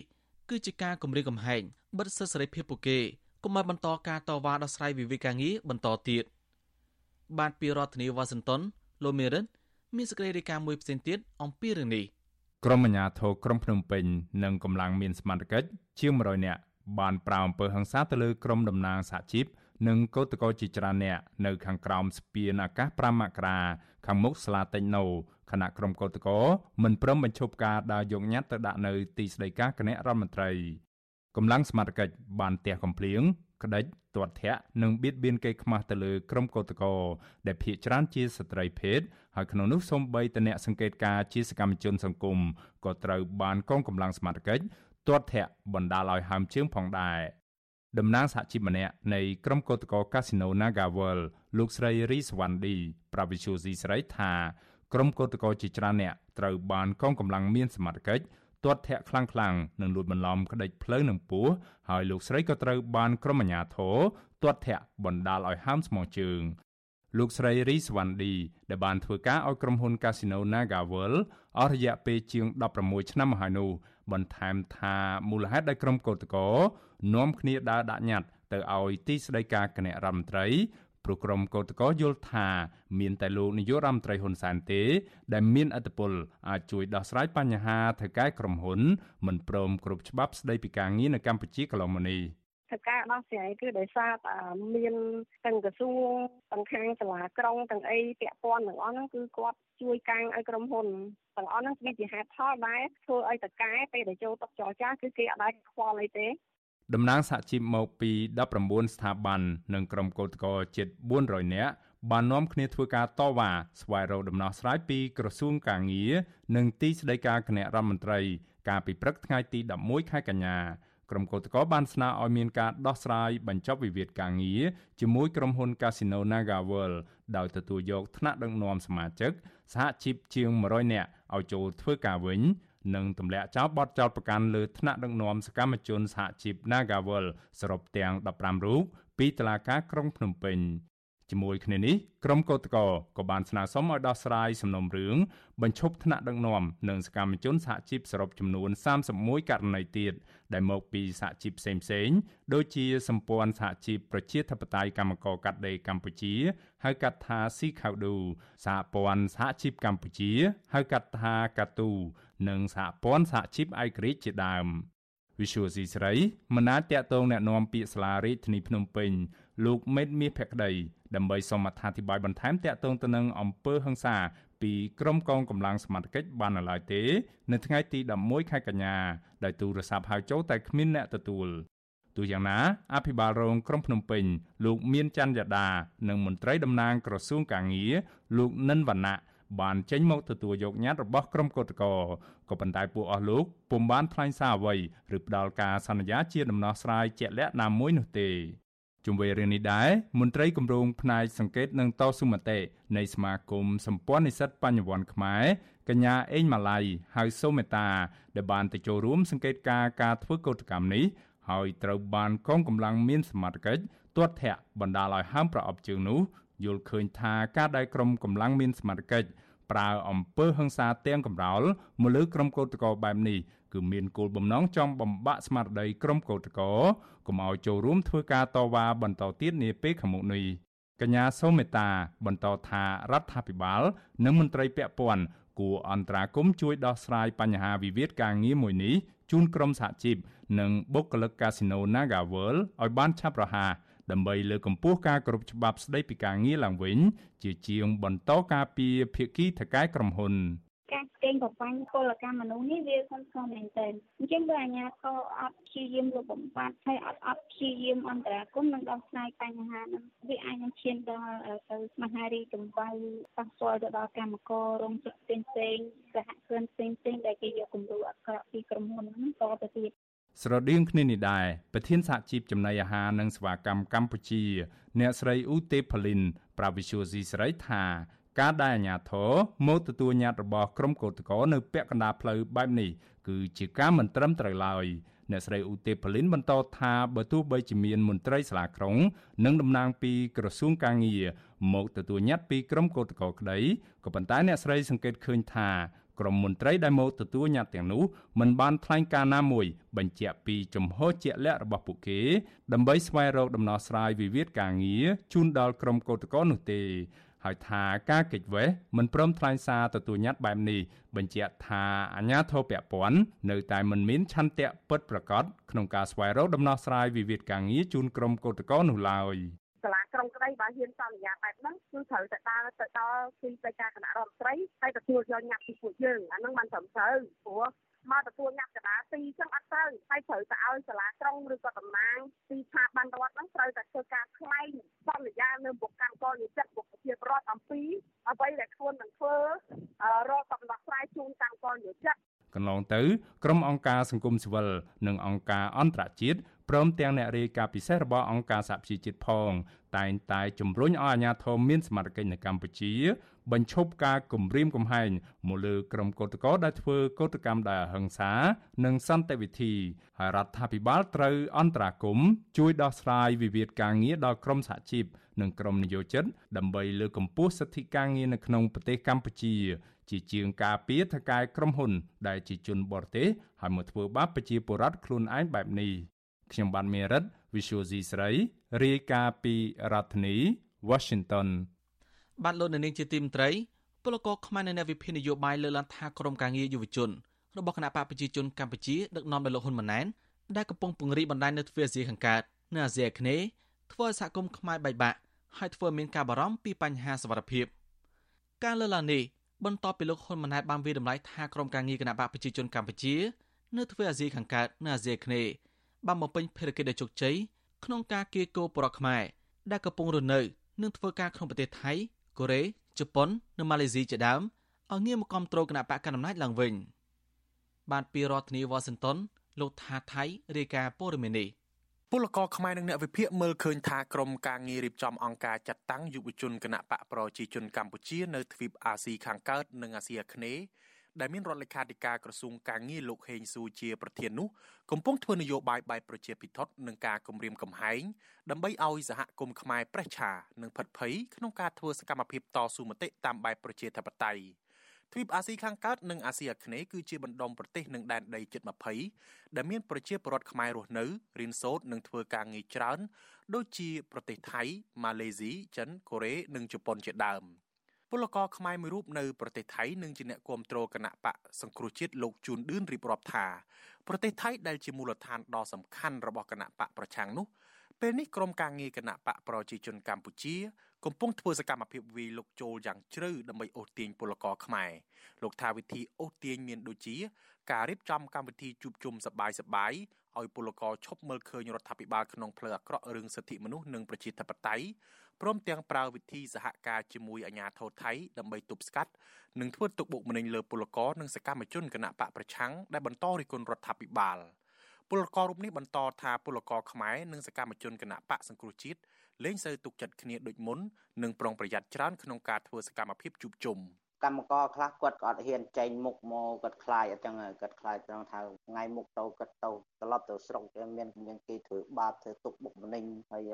គឺជាការគម្រាមកំហែងបិទសិទ្ធិសេរីភាពពួកគេកុំឲ្យបន្តការតវ៉ាដោះស្រាយវិវាទការងារបន្តទៀតបានពីរដ្ឋធានីវ៉ាស៊ីនតោន លោកមេរិតមានសេចក្តីរាយការណ៍មួយផ្សេងទៀតអំពីរឿងនេះក្រុមអាជ្ញាធរក្រុងភ្នំពេញនិងកម្លាំងមានសមត្ថកិច្ចជាង100នាក់បានប្រាវអំពើហិង្សាទៅលើក្រុមតំណាងសហជីពនិងកោតក្រជាច្រើនអ្នកនៅខាងក្រោមស្ពានអាកាស5មករាខាងមុខសាលាតេញណូគណៈក្រុមកោតក្រមិនព្រមបញ្ឈប់ការដើរយកញត្តិទៅដាក់នៅទីស្តីការគណៈរដ្ឋមន្ត្រីកម្លាំងសមត្ថកិច្ចបានទះកំភ្លៀង ក្តិចទាត់ធាក់និងបៀតបៀនកេរខ្មាស់ទៅលើក្រុមកោតក្រដែលភ ieck ច្រើនជាស្ត្រីភេទហើយក្នុងនោះសូម្បីតអ្នកសង្កេតការជាសកម្មជនសង្គមក៏ត្រូវបានកងកម្លាំងសមត្ថកិច្ចទាត់ធាក់បណ្ដាលឲ្យហើមជើងផងដែរតំណាងសហជីពម្នាក់នៃក្រុមកោតក្រកាស៊ីណូ Nagawal លោកស្រីរីសវណ្ឌីប្រាវិជូស៊ីស្រីថាក្រុមកោតក្រជាច្រើនអ្នកត្រូវបានកងកម្លាំងមានសមត្ថកិច្ច ទាត់ធាក់ខ្លាំងខ្លាំងនិងលួចបន្លំក្តិចផ្លូវនឹងពោះហើយលោកស្រីក៏ត្រូវបានក្រុមអាជ្ញាធរទាត់ធាក់បណ្ដាលឲ្យហើមស្មងជើងលោកស្រីរីសវណ្ឌីដែលបានធ្វើការឲ្យក្រុមហ៊ុន Casino Nagawal អស់រយៈពេលជាង16ឆ្នាំមកហើយនោះបន្ថែមថាមូលហេតុដែលក្រុមកោតក្រនាំគ្នាដើរដាក់ញត្តិទៅឲ្យទីស្តីការគណៈរដ្ឋមន្ត្រី ព្រោះក្រុមកោតក្រយល់ថាមានតែលោកនាយករដ្ឋមន្ត្រីហ៊ុនសែនទេ ដែលមានអធិបុលអាចជួយដោះស្រាយបញ្ហាថៅកែក្រុមហ៊ុន មិនព្រមគ្រប់ច្បាប់ស្តីពីការងារនៅកម្ពុជាកន្លងមកនេះធ្វើការដោះស្រាយគឺដោយសារតែមានទាំងក្រសួងទាំងខាងសាលាក្រុងទាំងអីពាក់ព័ន្ធទាំងអស់ហ្នឹងគឺគាត់ជួយកាំងឲ្យក្រុមហ៊ុនទាំងអស់ហ្នឹងវាជាហេតុផលដែរធ្វើឲ្យតកែពេលដែលចូលតុចរចាគឺគេអត់ដែរខ្វល់អីទេ តំណាងសហជីពមកពី19ស្ថាប័ននិងក្រុមកោតក្រជិត400នាក់បាននាំគ្នាធ្វើការតវ៉ាស្វែងរកដំណោះស្រាយពីក្រសួងកាងារនិងទីស្តីការគណៈរដ្ឋមន្ត្រី កាលពីព្រឹកថ្ងៃទី11ខែកញ្ញាក្រុមកោតក្របានស្នើឲ្យមានការដោះស្រាយបញ្ចប់វិវាទការងារជាមួយក្រុមហ៊ុន Casino NagaWorld ដោយទទួលយកថ្នាក់ដឹកនាំសមាជិកសហជីពជាង100នាក់ឲ្យចូលធ្វើការវិញ និងទម្លាក់ចោលបទចោទប្រកាន់លើថ្នាក់ដឹកនាំសកម្មជនសហជីព Nagawal សរុបទាំង15រូបពីតុលាការក្រុងភ្នំពេញជាមួយគ្នានេះក្រុមកោតក្រក៏បានស្នើសុំឲ្យដោះស្រាយសំណុំរឿងបញ្ឈប់ថ្នាក់ដឹកនាំនិងសកម្មជនសហជីពសរុបចំនួន31ករណីទៀតដែលមកពីសហជីពផ្សេងៗដូចជាសម្ព័ន្ធសហជីពប្រជាធិបតេយ្យកម្មករកាត់ដេរកម្ពុជាហៅកាត់ថា CKDU សហព័ន្ធសហជីពកម្ពុជាហៅកាត់ថា KATU និងសហព័ន្ធសហជីពឯករាជ្យជាដើម Visual C ស្រីមិនអាចតាក់ទងแนะនាំពាក្យសាលារាជធានីភ្នំពេញលោកមេតមាសភក្តីដើម្បីសូមអត្ថាធិប្បាយបន្ថែមតាក់ទងទៅនឹងអំពើហិង្សាពីក្រុមកងកម្លាំងសមត្ថកិច្ចបាននៅឡើយទេ នៅថ្ងៃទី11ខែកញ្ញាដែលទូរស័ព្ទហៅចូលតែគ្មានអ្នកទទួលទោះយ៉ាងណាអភិបាលរងក្រុងភ្នំពេញលោកមានច័ន្ទយដានិងមន្ត្រីតំណាងក្រសួងកាងារលោកនិនវណ្ណៈ បានចេញមកទទួលយកញត្តិរបស់ក្រុមកោតក្រក៏ប៉ុន្តែពួកអស់លោកពុំបានថ្លែងសារអ្វីឬផ្ដល់ការសន្យាជាដំណោះស្រាយជាក់លាក់ណាមួយនោះទេជុំវិញរឿងនេះដែរមន្ត្រីគម្រោងផ្នែកសង្កេតនិងតស៊ូមតិនៃសមាគមសម្ព័ន្ធនិស្សិតបញ្ញវន្តខ្មែរកញ្ញាអេងម៉ាឡៃហៅសូមេតា ដែលបានទៅចូលរួមសង្កេតការការធ្វើកោតកម្មនេះហើយត្រូវបានកងកម្លាំងមានសមត្ថកិច្ចទាត់ធាក់បណ្ដាលឲ្យហើមប្រអប់ជើងនោះ យល់ឃើញថាការដែលក្រុមកម្លាំងមានសមត្ថកិច្ចប្រើអំពើហិង្សាទាំងកំរោលមកលើក្រុមកោតក្របែបនេះគឺមានគោលបំណងចង់បំបាក់ស្មារតីក្រុមកោតក្រកុំឲ្យចូលរួមធ្វើការតវ៉ាបន្តទៀតនាពេលខាងមុខនេះកញ្ញាសូមេតាបន្តថារដ្ឋាភិបាល និងមន្ត្រីពាក់ព័ន្ធគួរអន្តរាគមជួយដោះស្រាយបញ្ហាវិវាទការងារមួយនេះជូនក្រុមសហជីពនិងបុគ្គលិកកាស៊ីណូ NagaWorld ឲ្យបានឆាប់រហ័ស ដើម្បីលើកកម្ពស់ការគោរពច្បាប់ស្តីពីការងារឡើងវិញ ជាជាងបន្តការពីភាគីថកែក្រុមហ៊ុនការកេងប្រវ័ញ្ចពលកម្មមនុស្សនេះវាខុសខុសមែនទែនអញ្ចឹងបើអាជ្ញាធរអត់ព្យាយាមលុបបំបាត់ហើយអត់អត់ព្យាយាមអន្តរាគមន៍និងដោះស្រាយបញ្ហាហ្នឹងវាអាចនឹងឈានដល់ទៅមហារីកចម្បៅប៉ះពាល់ទៅដល់កម្មកររោងចក្រផ្សេងផ្សេងសហគ្រិនផ្សេងផ្សេងដែលគេយកគំរូអាក្រក់ពីក្រុមហ៊ុនហ្នឹងតទៅទៀត ស្រដៀងគ្នានេះដែរប្រធានសហជីពចំណីអាហារនិងសេវាកម្មកម្ពុជា អ្នកស្រីឧទេផលីនប្រាវិសុយស៊ីស្រីថាការដែលអាជ្ញាធរមកទទួលញត្តិរបស់ក្រុមកោតក្រនៅពាក់កណ្ដាលផ្លូវបែបនេះគឺជាការមិនត្រឹមត្រូវឡើយអ្នកស្រីឧទេផលីនបន្តថាបើទោះបីជាមានមន្ត្រីសាលាក្រុង និងតំណាងពីក្រសួងកាងារមកទទួលញត្តិពីក្រុមកោតក្រក្តីក៏ប៉ុន្តែអ្នកស្រីសង្កេតឃើញថា ក្រុមមន្ត្រីដែលមកទទួលញត្តិទាំងនោះមិនបានថ្លែងការណ៍ណាមួយ បញ្ជាក់ពីជំហរជាក់លាក់របស់ពួកគេ ដើម្បីស្វែងរកដំណោះស្រាយវិវាទការងារជូនដល់ក្រុមកោតក្រនោះទេហើយថាការកិច្ចវេះមិនព្រមថ្លែងសារទទួលញត្តិបែបនេះបញ្ជាក់ថាអាញាធរពពន់នៅតែមិនមានឆន្ទៈពិតប្រាកដក្នុងការស្វែងរកដំណោះស្រាយវិវាទការងារជូនក្រុមកោតក្រនោះឡើយ សាលាក្រុងក្តីបើហ៊ានសន្យាបែបហ្នឹងគឺត្រូវតែដើរទៅដល់ទីប្រជការគណៈរដ្ឋមន្ត្រីហើយទទួលយកញ៉ាំពីពួកយើងអាហ្នឹងមិនត្រឹមត្រូវព្រោះមកទទួលញ៉ាំកដាទីចឹងអត់ទៅហើយត្រូវតែឲ្យសាលាក្រុងឬក៏តំណាងទីស្ថាប័នរដ្ឋហ្នឹងត្រូវតែធ្វើការខ្លែងសន្យានៅមុខកម្មករនិស្សិតមុខប្រជាពលរដ្ឋអំពីអ្វីដែលខ្លួននឹងធ្វើរកកំណត់ស្រាយជូនកម្មករនិស្សិតកន្លងទៅក្រុមអង្គការសង្គមស៊ីវិលនិងអង្គការអន្តរជាតិ ព្រមទាំងអ្នករាយការណ៍ពិសេសរបស់អង្គការសហប្រជាជាតិផង តែងតែជំរុញឲ្យអាជ្ញាធរមានសមត្ថកិច្ចនៅកម្ពុជា បញ្ឈប់ការគំរាមកំហែងមកលើក្រុមកោតក្រដែលធ្វើកោតកម្មដោយអហិង្សា និងសន្តិវិធីហើយរដ្ឋាភិបាលត្រូវអន្តរាគមជួយដោះស្រាយវិវាទការងារដល់ក្រុមសហជីពនិងក្រុមនិយោជិតដើម្បីលើកកម្ពស់សិទ្ធិការងារនៅក្នុងប្រទេសកម្ពុជា ជាជាងការពៀថកែក្រុមហ៊ុន ដែលជាជនបរទេសហើយមកធ្វើបាបប្រជាពលរដ្ឋខ្លួនឯងបែបនេះ ខ្ញុំបានមេរិត Visual C ស្រីរាយការណ៍ពីរដ្ឋធានី Washington បាទលោកនាងជាទីមត្រីពលករខ្មែរនៅអ្នកវិភាគនយោបាយលើកឡើងថាក្រមការងារយុវជនរបស់គណៈបកប្រជាជនកម្ពុជាដឹកនាំដោយលោកហ៊ុនម៉ាណែតដែលកំពុងពង្រីកបណ្ដាញនៅទ្វីបអាស៊ីខាងកើតនិងអាស៊ីអាគ្នេយ៍ធ្វើឲ្យសហគមន៍ខ្មែរបែកបាក់ហើយធ្វើឲ្យមានការបារម្ភពីបញ្ហាសុវត្ថិភាពការលើកឡើងនេះបន្ទាប់ពីលោកហ៊ុនម៉ាណែតបានវិតម្លៃថាក្រមការងារគណៈបកប្រជាជនកម្ពុជា នៅទ្វីបអាស៊ីខាងកើតនិងអាស៊ីអាគ្នេយ៍ បានបំពេញភារកិច្ចដ៏ជោគជ័យក្នុងការគៀកោបរតខ្មែរដែលកំពុងរស់នៅនិងធ្វើការក្នុងប្រទេសថៃកូរ៉េជប៉ុននិងម៉ាឡេស៊ីជាដើមឲ្យងាកមកគ្រប់គ្រងគណៈបកកណ្ដាលអំណាចឡើងវិញបានពីរដ្ឋធានីវ៉ាស៊ីនតោនលោកថាថៃរាយការណ៍ព័ត៌មាននេះពលករខ្មែរនិងអ្នកវិភាគមើលឃើញថាក្រមការងាររៀបចំអង្គការចាត់តាំងយុវជនគណៈបកប្រជាជនកម្ពុជានៅទ្វីបអាស៊ីខាងកើតនិងអាស៊ីអាគ្នេយ៍ ដែលមានរដ្ឋលេខាធិការក្រសួងការងារលោកហេងស៊ូជាប្រធាននោះកំពុងធ្វើនយោបាយបែបប្រជាពិធដ្ឋនិងការគម្រាមកំហែងដើម្បីឲ្យសហគមន៍ខ្មែរប្រេះឆានិងផិតភ័យក្នុងការធ្វើសកម្មភាពតស៊ូមតិតាមបែបប្រជាធិបតេយ្យទ្វីបអាស៊ីខាងកើតនិងអាស៊ីអាគ្នេយ៍គឺជាបណ្ដុំប្រទេសនិងដែនដីជិត20ដែលមានប្រជាពលរដ្ឋខ្មែររស់នៅរៀនសូត្រនិងធ្វើការងារច្រើន ដូចជាប្រទេសថៃម៉ាឡេស៊ីចិនកូរ៉េនិងជប៉ុនជាដើម។ ពលករខ្មែរមួយរូបនៅប្រទេសថៃនិងជាអ្នកគ្រប់គ្រងគណៈបកសង្គ្រោះជាតិលោកជួនឌឿនរៀបរាប់ថាប្រទេសថៃដែលជាមូលដ្ឋានដ៏សំខាន់របស់គណៈបកប្រឆាំងនោះពេលនេះក្រុមការងារគណៈបកប្រជាជនកម្ពុជា កំពុងធ្វើសកម្មភាពវាយលុកចូលយ៉ាងជ្រៅដើម្បីអូសទាញពលករខ្មែរលោកថាវិធីអូសទាញមានដូចជា ការរៀបចំកម្មវិធីជួបជុំសបាយសបាយ ឲ្យពលករឈប់មើលឃើញរដ្ឋាភិបាលក្នុងផ្លូវអាក្រក់រឿងសិទ្ធិមនុស្សនិងប្រជាធិបតេយ្យព្រមទាំងប្រើវិធីសហការជាមួយអាជ្ញាធរថៃដើម្បីទប់ស្កាត់និងធ្វើទុកបុកម្នេញលើពលករនិងសកម្មជនគណៈបកប្រឆាំងដែលបន្តរិះគន់រដ្ឋាភិបាលពលកររូបនេះបន្តថាពលករខ្មែរនិងសកម្មជនគណៈបកសង្គ្រោះជាតិលែងសូវទុកចិត្តគ្នាដូចមុននិងប្រុងប្រយ័ត្នច្រើនក្នុងការធ្វើសកម្មភាពជួបជុំ។ កម្មករខ្លះគាត់ក៏អត់ហ៊ានចេញមុខមកគាត់ខ្លាចអញ្ចឹងគាត់ខ្លាចត្រង់ថាថ្ងៃមុខទៅគាត់ទៅត្រឡប់ទៅស្រុកមានមានគេធ្វើបាបធ្វើទុកបុកម្នេញហើយ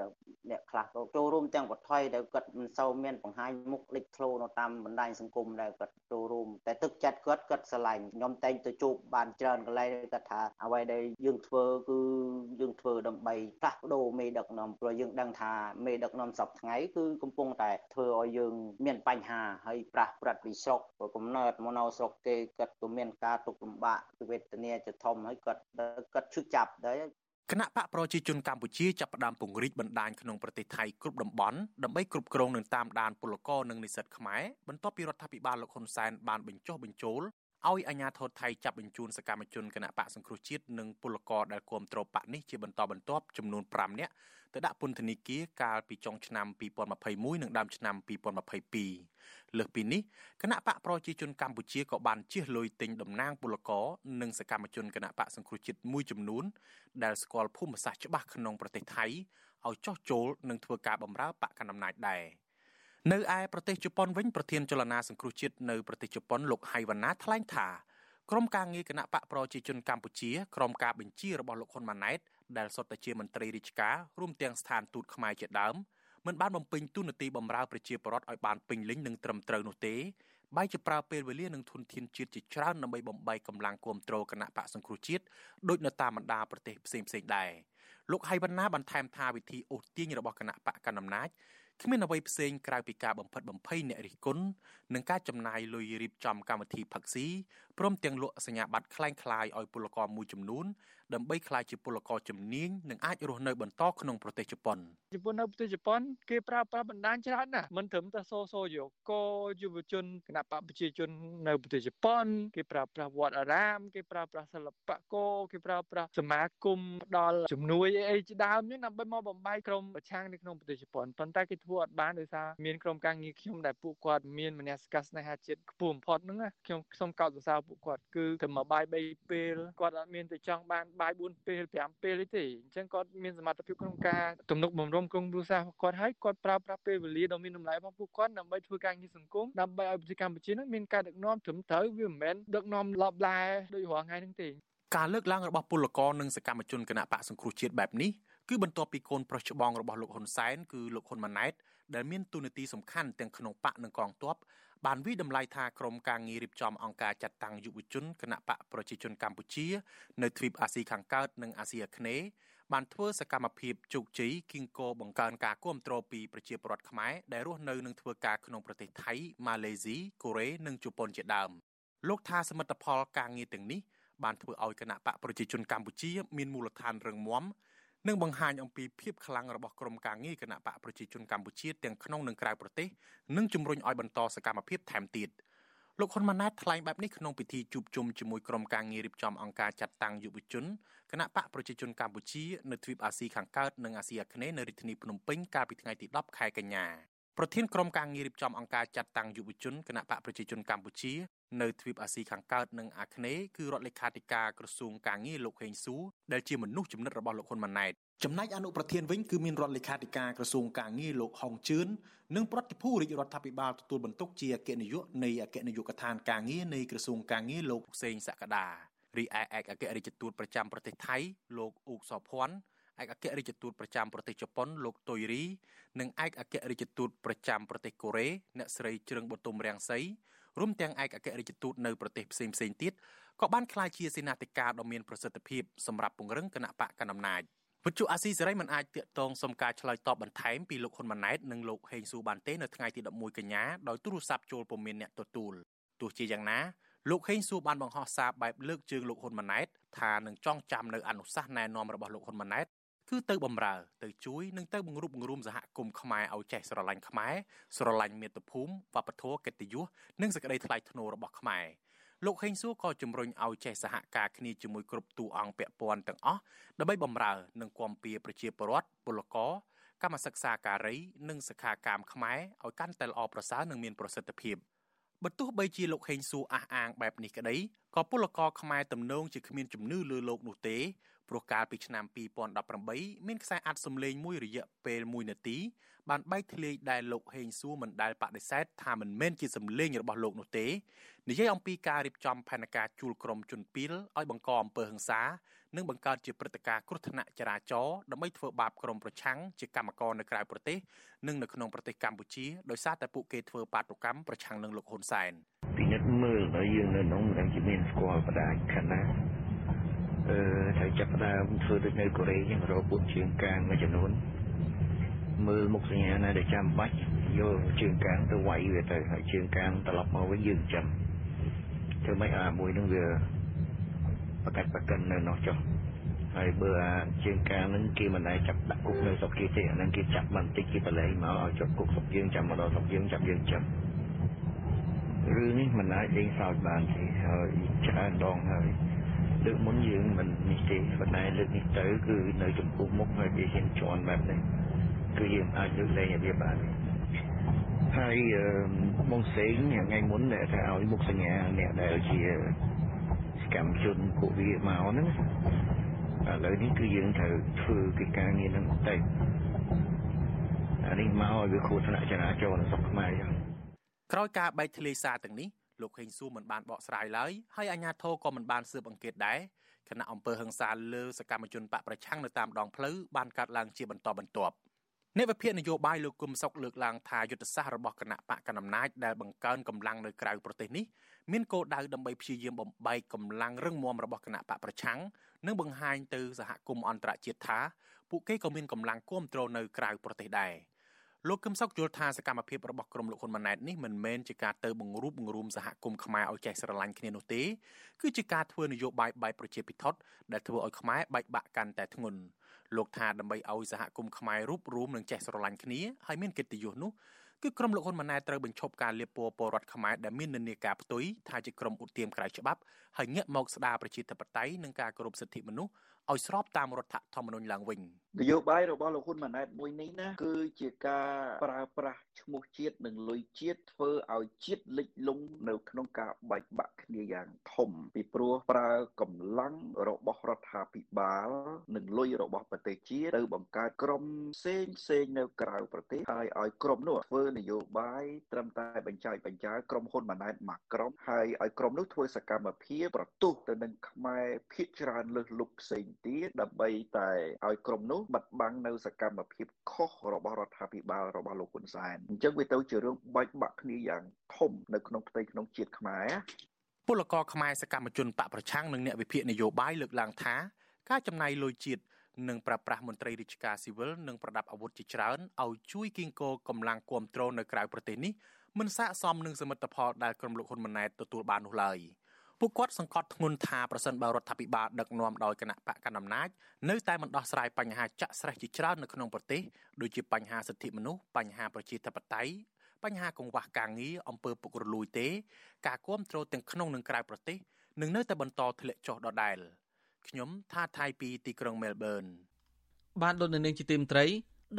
អ្នកខ្លះក៏ចូលរួមទាំងបថុយដែលគាត់មិនសូវមានបង្ហាញមុខលេចធ្លោនៅតាមបណ្ដាញសង្គមដែលគាត់ចូលរួមតែទឹកចិត្តគាត់គាត់ស្រឡាញ់ខ្ញុំតែងទៅជួបបានច្រើនកន្លែងគាត់ថាអ្វីដែលយើងធ្វើគឺយើងធ្វើដើម្បីផ្លាស់ប្ដូរមេដឹកនាំព្រោះយើងដឹងថាមេដឹកនាំសពថ្ងៃគឺកំពុងតែធ្វើឲ្យយើងមានបញ្ហាហើយប្រាស់ប្រាត់ពីស្រុកកំណើតមកនៅស្រុកគេគាត់ក៏មានការទុកលំបាកវេទនាជាធំហើយគាត់គាត់ឈឺចាប់ដែរគណៈបកប្រជាជនកម្ពុជាចាប់ផ្ដើមពង្រីកបណ្ដាញក្នុងប្រទេសថៃគ្រប់តំបន់ដើម្បីគ្រប់គ្រងនិងតាមដានពលករនិងនិស្សិតខ្មែរបន្ទាប់ពីរដ្ឋាភិបាលលោកហ៊ុនសែនបានបញ្ចុះបញ្ចូល ឲ្យអាជ្ញាធរថៃចាប់បញ្ជូនសកម្មជនគណៈបកសង្គ្រោះជាតិនិងពលករដែលគាំទ្របកនេះជាបន្តបន្ទាប់ចំនួន5នាក់ទៅដាក់ពន្ធនាគារកាលពីចុងឆ្នាំ2021និងដើមឆ្នាំ2022លើសពីនេះគណៈបកប្រជាជនកម្ពុជាក៏បានជៀសលុយទិញតំណាងពលករនិងសកម្មជនគណៈបកសង្គ្រោះជាតិមួយចំនួនដែលស្គាល់ភូមិសាស្ត្រច្បាស់ក្នុងប្រទេសថៃឲ្យចោះចូលនិងធ្វើការបម្រើបកកណ្ដាលអំណាចដែរ នៅឯប្រទេសជប៉ុនវិញប្រធានចលនាសង្គ្រោះជាតិនៅប្រទេសជប៉ុនលោកហៃវណ្ណាថ្លែងថាក្រុមការងារគណៈបកប្រជាជនកម្ពុជាក្រុមការបញ្ជារបស់លោកហ៊ុនម៉ាណែតដែលសុទ្ធតែជាមន្ត្រីរាជការរួមទាំងស្ថានទូតខ្មែរជាដើមមិនបានបំពេញតួនាទីបម្រើប្រជាពលរដ្ឋឲ្យបានពេញលេញនិងត្រឹមត្រូវនោះទេបែរជាប្រើពេលវេលានិងធនធានជាតិជាច្រើនដើម្បីបំបីកម្លាំងគ្រប់គ្រងគណៈបកសង្គ្រោះជាតិដូចនៅតាមបណ្ដាប្រទេសផ្សេងៗដែរលោកហៃវណ្ណាបន្ថែមថាវិធីអូសទាញរបស់គណៈបកកណ្ដាលអំណាច គ្មានអ្វីផ្សេងក្រៅពីការបំផិតបំភ័យអ្នករិះគន់និងការចំណាយលុយរៀបចំកម្មវិធីផឹកស៊ីព្រមទាំងលក់សញ្ញាបត្រคล้ายៗឲ្យពលករមួយចំនួន ដើម្បីក្លាយជាពលករជំនាញនិងអាចរស់នៅបន្តក្នុងប្រទេសជប៉ុនជប៉ុននៅប្រទេសជប៉ុនគេប្រើប្រាស់បណ្ដាញច្រើនណាស់មិនត្រឹមតែសូសូយោកយុវជនគណៈបកប្រជាជននៅប្រទេសជប៉ុនគេប្រើប្រាស់វត្តអារាម គេប្រើប្រាស់សិល្បករគេប្រើប្រាស់សមាគមផ្ដល់ជំនួយអីអីជាដើមនេះដើម្បីមកបំបីក្រុមប្រឆាំងនៅក្នុងប្រទេសជប៉ុនប៉ុន្តែគេធ្វើអត់បានដោយសារមានក្រុមការងារខ្ញុំដែលពួកគាត់មានមនសិការស្នេហាជាតិខ្ពស់បំផុតហ្នឹងខ្ញុំសូមកោតសរសើរពួកគាត់គឺទៅមកបាយ3ពេលគាត់អត់មានទៅចង់បានបាយ4ពេល5ពេលទេអញ្ចឹងគាត់មានសមត្ថភាពក្នុងការទំនុកបំរុងក្រុមគ្រួសារគាត់ហើយគាត់ប្រើប្រាស់ពេលវេលាដ៏មានតម្លៃរបស់ពួកគាត់ដើម្បីធ្វើការងារសង្គមដើម្បីឲ្យប្រទេសកម្ពុជានឹងមានការដឹកនាំត្រឹមត្រូវវាមិនមែនដឹកនាំលបឡាដោយរាល់ថ្ងៃហ្នឹងទេការលើកឡើងរបស់ពលករនិងសកម្មជនគណៈបកសង្គ្រោះជាតិបែបនេះគឺបន្ទាប់ពីកូនប្រុសច្បងរបស់លោកហ៊ុនសែនគឺលោកហ៊ុនម៉ាណែតដែលមានទូនាទីសំខាន់ទាំងក្នុងបកនិងកងទ័ព បានវិដំឡៃថាក្រុមការងាររៀបចំអង្គការចាត់តាំងយុវជនគណៈបកប្រជាជនកម្ពុជា នៅទ្វីបអាស៊ីខាងកើតនិងអាស៊ីអាគ្នេយ៍បានធ្វើសកម្មភាពជោគជ័យគីងកោបង្កើនការគ្រប់គ្រងពីប្រជាពលរដ្ឋខ្មែរដែលរស់នៅនិងធ្វើការក្នុងប្រទេសថៃម៉ាឡេស៊ីកូរ៉េនិងជប៉ុនជាដើមលោកថាសមិទ្ធផលការងារទាំងនេះបានធ្វើឲ្យគណៈបកប្រជាជនកម្ពុជា មានមូលដ្ឋានរឹងមាំ និងបង្ហាញអំពីភាពខ្លាំងរបស់ក្រុមការងារគណៈបកប្រជាជនកម្ពុជាទាំងក្នុងនិងក្រៅប្រទេសនិងជំរុញឲ្យបន្តសកម្មភាពថែមទៀតលោកហ៊ុនម៉ាណែតថ្លែងបែបនេះក្នុងពិធីជួបជុំជាមួយក្រុមការងាររៀបចំអង្គការចាត់តាំងយុវជនគណៈបកប្រជាជនកម្ពុជានៅទ្វីបអាស៊ីខាងកើតនិងអាស៊ីអាគ្នេយ៍នៅរាជធានីភ្នំពេញកាលពីថ្ងៃទី10ខែកញ្ញា ប្រធានក្រុមការងាររៀបចំអង្គការចាត់តាំងយុវជនគណៈបកប្រជាជនកម្ពុជានៅទ្វីបអាស៊ីខាងកើតនិងអាគ្នេយ៍គឺរដ្ឋលេខាធិការក្រសួងការងារលោកហេងស៊ូដែលជាមនុស្សចំណិតរបស់លោកហ៊ុនម៉ាណែតចំណែកអនុប្រធានវិញគឺមានរដ្ឋលេខាធិការក្រសួងការងារលោកហុងជឿននិងប្រតិភូរាជរដ្ឋាភិបាលទទួលបន្ទុកជាអគ្គនាយកនៃអគ្គនាយកដ្ឋានការងារនៃក្រសួងការងារលោកសេងសក្តារីឯឯកអគ្គរដ្ឋទូតប្រចាំប្រទេសថៃលោកអ៊ូកសភ័ណ្ឌ ឯកអគ្គរដ្ឋទូតប្រចាំប្រទេសជប៉ុនលោកតុយរីនិងឯកអគ្គរដ្ឋទូតប្រចាំប្រទេសកូរ៉េអ្នកស្រីជ្រឹងបទុមរាំងសីរួមទាំងឯកអគ្គរដ្ឋទូតនៅប្រទេសផ្សេងផ្សេងទៀតក៏បានក្លាយជាសេនាធិការដ៏មានប្រសិទ្ធភាពសម្រាប់ពង្រឹងគណៈបកកណ្ដាលអំណាចវិទ្យុអាស៊ីសេរីមិនអាចតាកតងសុំការឆ្លើយតបបន្ថែមពីលោកហ៊ុនម៉ាណែតនិងលោកហេងស៊ូបានទេនៅថ្ងៃទី11កញ្ញាដោយទូរស័ព្ទចូលពុំមានអ្នកទទួលទោះជាយ៉ាងណាលោកហេងសួរបានបង្ហោះសារបែបលើកជើងលោកហ៊ុនម៉ាណែតថានឹងចងចាំនៅអនុសាសន៍ណែនាំរបស់លោកហ៊ុនម៉ាណែត គឺទៅបំរើ ទៅជួយនិងទៅបង្រួបបង្រួមសហគមន៍ខ្មែរឲ្យចេះស្រឡាញ់ខ្មែរស្រឡាញ់មាតុភូមិវប្បធម៌កិត្តិយសនិងសេចក្តីថ្លៃថ្នូររបស់ខ្មែរលោកហេងសួរក៏ជំរុញឲ្យចេះសហការគ្នាជាមួយគ្រប់តួអង្គពាក់ព័ន្ធទាំងអស់ដើម្បីបំរើនិងគាំពៀប្រជាពលរដ្ឋពលករកម្មសិក្សាការី និងសិក្ខាកាមខ្មែរឲ្យកាន់តែល្អប្រសើរនិងមានប្រសិទ្ធភាព។បើទោះបីជាលោកហេងសួរអះអាងបែបនេះក្តីក៏ពលករខ្មែរទំនងជាគ្មានជំនឿលើលោកនោះទេ ព្រោះកាលពីឆ្នាំ2018មានខ្សែអាត់សម្លេងមួយរយៈពេល1នាទីបានបែកធ្លាយដែលលោកហេងសួរមិនដែលបដិសេធថាមិនមែនជាសម្លេងរបស់លោកនោះទេនិយាយអំពីការរៀបចំផែនការជួលក្រុមជនពីលឲ្យបង្កអំពើហិង្សានិងបង្កើតជាព្រឹត្តិការណ៍គ្រោះថ្នាក់ចរាចរណ៍ដើម្បីធ្វើបាបក្រុមប្រឆាំងជាកម្មករនៅក្រៅប្រទេសនិងនៅក្នុងប្រទេសកម្ពុជាដោយសារតែពួកគេធ្វើបាតុកម្មប្រឆាំងនឹងលោកហ៊ុនសែនពិនិត្យមើលដល់យើងនៅក្នុងនឹងជាមានស្គាល់បដាខណៈអឺ ត្រូវចាប់ផ្ដើមធ្វើដូចនៅកូរ៉េចឹងរកពួកជាងកាងមួយចំនួនមើលមុខសញ្ញាណាដែលចាំបាច់យកជើងកាងទៅវាយវាទៅហើយជើងកាងត្រឡប់មកវិញយើងចាំធ្វើម៉េចអាមួយនឹងវាប្រកាច់ប្រកិននៅនោះចុះហើយបើអាជើងកាងនឹងគេមិនដែលចាប់ដាក់គុកនៅស្រុកគេទេអានឹងគេចាប់បន្តិចគេបលែងមកឲ្យជាប់គុកស្រុកយើងចាំមកដល់ស្រុកយើងចាប់យើងចាំរឿងនេះមិនអាចលេងសើចបានទេហើយច្រើនដងហើយ លើកមុនយើងមិននេះទេប៉ុន្តែលើកនេះទៅគឺនៅចំពោះមុខហើយវាហ៊ានជន់បែបនេះគឺយើងអាចលើកលែងឲ្យវាបានហើយបងសេងថ្ងៃមុនដែលថាឲ្យមុខសញ្ញាអ្នកដែលជាកម្មជនពួកវាមកហ្នឹងឥឡូវនេះគឺយើងត្រូវធ្វើកិច្ចការងារនឹងតែអានេះមកឲ្យវាគ្រោះថ្នាក់ចរាចរណ៍នៅស្រុកខ្មែរចឹងក្រោយការបែកធ្លាយសារទាំងនេះ លោកហេងសួរមិនបានបកស្រាយឡើយហើយអាជ្ញាធរក៏មិនបានស៊ើបអង្កេតដែរគណៈអង្គើហឹង្សាលើសកម្មជនបកប្រឆាំងនៅតាមដងផ្លូវបានកើតឡើងជាបន្តបន្ទាប់អ្នកវិភាគនយោបាយលោកគុំសុកលើកឡើងថាយុទ្ធសាស្ត្ររបស់គណៈបកកណ្ដាលអំណាចដែលបង្កើនកម្លាំងនៅក្រៅប្រទេសនេះមានគោលដៅដើម្បីព្យាយាមបំបែកកម្លាំងរឹងមាំរបស់គណៈបកប្រឆាំងនិងបង្ហាញទៅសហគមន៍អន្តរជាតិថាពួកគេក៏មានកម្លាំងគ្រប់គ្រងនៅក្រៅប្រទេសដែរ លោកកឹមសុខយល់ថាសកម្មភាពរបស់ក្រុមលោកហ៊ុនម៉ាណែតនេះមិនមែនជាការទៅបង្រួបបង្រួមសហគមន៍ខ្មែរឲ្យចេះស្រឡាញ់គ្នានោះទេគឺជាការធ្វើនយោបាយបែបប្រជាពិធដ្ឋដែលធ្វើឲ្យខ្មែរបែកបាក់កាន់តែធ្ងន់លោកថាដើម្បីឲ្យសហគមន៍ខ្មែររួបរวมនិងចេះស្រឡាញ់គ្នាហើយមានកិត្តិយសនោះគឺក្រុមលោកហ៊ុនម៉ាណែតត្រូវបញ្ឈប់ការលៀបពណ៌ពលរដ្ឋខ្មែរដែលមាននិន្នាការផ្ទុយថាជាក្រុមឧទាមក្រៅច្បាប់ហើយងាកមកស្ដារប្រជាធិបតេយ្យនិងការគោរពសិទ្ធិមនុស្ស ឲ្យស្របតាមរដ្ឋធម្មនុញ្ញឡើងវិញនយោបាយរបស់លោកហ៊ុនម៉ាណែតមួយនេះណាគឺជាការប្រើប្រាស់ឈ្មោះជាតិនិងលុយជាតិធ្វើឲ្យជាតិលិចលង់នៅក្នុងការបែកបាក់គ្នាយ៉ាងធំពីព្រោះប្រើកម្លាំងរបស់រដ្ឋាភិបាល និងលុយរបស់ប្រទេសជាតិទៅបង្កើតក្រុមផ្សេងផ្សេងនៅក្រៅប្រទេសហើយឲ្យក្រុមនោះធ្វើនយោបាយត្រឹមតែបញ្ចាយបញ្ចាក្រុមហ៊ុនម៉ាណែតមួយក្រុមហើយឲ្យក្រុមនោះធ្វើសកម្មភាពប្រទុះទៅនឹងខ្មែរភៀកច្រើនលើសលុបផ្សេងទៀតដើម្បីតែឲ្យក្រុមនោះបាត់បង់នៅសកម្មភាពខុសរបស់រដ្ឋាភិបាលរបស់លោកហ៊ុនសែនអញ្ចឹងវាទៅជារឿងបែកបាក់គ្នាយ៉ាងធំនៅក្នុងផ្ទៃក្នុងជាតិខ្មែរពលករខ្មែរសកម្មជនបកប្រឆាំងនិងអ្នកវិភាគនយោបាយលើកឡើងថាការចំណាយលុយជាតិនិងប្រប្រាស់មន្ត្រីរាជការស៊ីវិលនិងប្រដាប់អាវុធជាច្រើនឲ្យជួយគៀងគរកម្លាំងគ្រប់គ្រងនៅក្រៅប្រទេសនេះមិនស័ក្តិសមនឹងសមិទ្ធផលដែលក្រុមលោកហ៊ុនម៉ាណែតទទួលបាននោះឡើយ។ ពួកគាត់សង្កត់ធ្ងន់ថាប្រសិនបើរដ្ឋាភិបាលដឹកនាំដោយគណៈបកកណ្ដាលអំណាចនៅតែមិនដោះស្រាយបញ្ហាចាក់ស្រេះជាច្រើននៅក្នុងប្រទេសដូចជាបញ្ហាសិទ្ធិមនុស្សបញ្ហាប្រជាធិបតេយ្យបញ្ហាកង្វះការងារអំពើពុករលួយទេ ការគ្រប់គ្រងទាំងក្នុងនិងក្រៅប្រទេសនឹងនៅតែបន្តធ្លាក់ចុះដដែលខ្ញុំថាថៃពីទីក្រុងមែលប៊នបានលោកនៅនាងជាទីមត្រី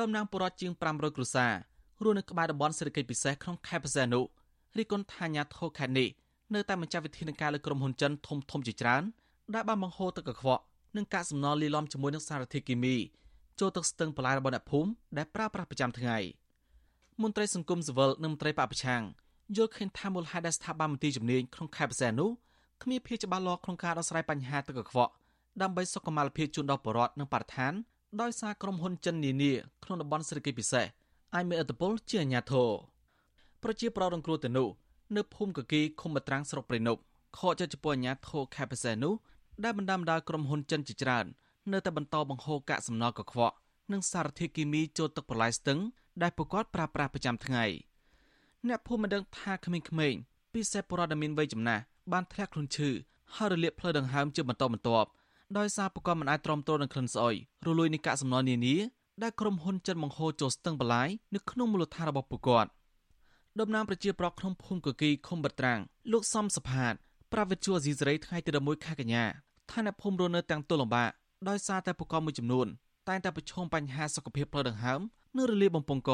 ដំណាងបុរដ្ឋជាង500គ្រួសាររស់នៅក្បែរតំបន់សេដ្ឋកិច្ចពិសេសក្នុងខេត្តបរសែនុរីគុណថាញាធរខេត្តនេះ នៅតែបញ្ចប់វិធានការលើក្រុមហ៊ុនចិនធំធំជាច្រើនដែលបានបង្ហូរទឹកកខ្វក់និងកាកសំណល់លាយឡំជាមួយនឹងសារធាតុគីមីចូលទឹកស្ទឹងបន្លាយរបស់អ្នកភូមិដែលប្រើប្រាស់ប្រចាំថ្ងៃមន្ត្រីសង្គមស៊ីវិលនិងមន្ត្រីបពប្រឆាំងយល់ឃើញថាមូលហេតុដែលស្ថាប័នមន្ទីរជំនាញក្នុងខេត្តបរសែននោះគ្មានភាពច្បាស់លាស់ក្នុងការដោះស្រាយបញ្ហាទឹកកខ្វក់ដើម្បីសុខុមាលភាពជូនដល់ប្រជាពលរដ្ឋនិងបរិស្ថានដោយសារក្រុមហ៊ុនចិននានាក្នុងតំបន់សេដ្ឋកិច្ចពិសេសអាចមានឥទ្ធិពលជាអាញាធរប្រជាប្រដ្ឋរងគ្រោះទៅនោះ នៅភូមិកគីឃុំបត្រាំងស្រុកព្រៃនប់ខកចិត្តចំពោះអាញាធរខេបពិសេសនោះដែលបណ្ដាំដាលក្រុមហ៊ុនចិនជាច្រើននៅតែបន្តបង្ហូរកាកសំណល់កខ្វក់និងសារធាតុគីមីចូលទឹកប្រឡាយស្ទឹងដែលប្រកាសប្រើប្រាស់ប្រចាំថ្ងៃអ្នកភូមិមិនដឹងថាក្មេងៗពិសេសពលរដ្ឋដែលមានវ័យចំណាស់បានធ្លាក់ខ្លួនឈឺហើយរលាកផ្លូវដង្ហើមជាបន្តបន្ទាប់ដោយសារប្រកបមិនអាចទ្រាំទ្រនឹងក្លិនស្អុយរលួយនៃកាកសំណល់នានាដែលក្រុមហ៊ុនចិនបង្ហូរចូលស្ទឹងបលាយនៅក្នុងមូលដ្ឋានរបស់ពួកគាត់ តំណាងប្រជាប្រដ្ឋក្នុងភូមិកគីឃុំបត្រាំងលោកសំសផាតប្រាវិទ្យាអេស៊ីសេរីថ្ងៃទី11ខែកញ្ញាថាអ្នកភូមិរស់នៅទាំងទល់លំបាកដោយសារតែប្រកបមួយចំនួនតែងតែប្រឈមបញ្ហាសុខភាពផ្លូវដង្ហើមនិងរលាកបំពង់ក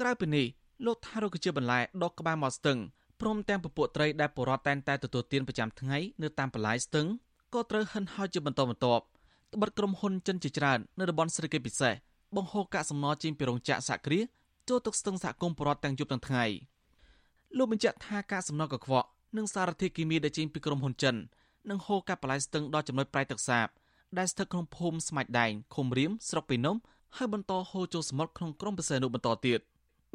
ក្រៅពីនេះលោកថារោគជាបន្លែដកក្បាលមកស្ទឹងព្រមទាំងពពួកត្រីដែលបរដ្ឋតែងតែទទួលទានប្រចាំថ្ងៃនៅតាមបន្លាយស្ទឹងក៏ត្រូវហិនហោចជាបន្តបន្ទាប់ត្បិតក្រុមហ៊ុនចិនជាច្រើននៅតំបន់សេដ្ឋកិច្ចពិសេសបង្ហូរកាកសំណល់ចេញពីរោងចក្រសហគ្រាស ចូលទឹកស្ទឹងសហគមន៍បរដ្ឋទាំងយប់ទាំងថ្ងៃលោកបញ្ជាក់ថាការសំណល់កខ្វក់និងសារធាតុគីមីដែលចេញពីក្រុមហ៊ុនចិននឹងហូរកាត់បន្លាយស្ទឹងដល់ចំណុចប្រៃទឹកសាបដែលស្ថិតក្នុងភូមិស្មាច់ដែងឃុំរៀមស្រុកពីនំហើយបន្តហូរចូលសមុទ្រក្នុងក្រុងបរសេនុបន្តទៀត។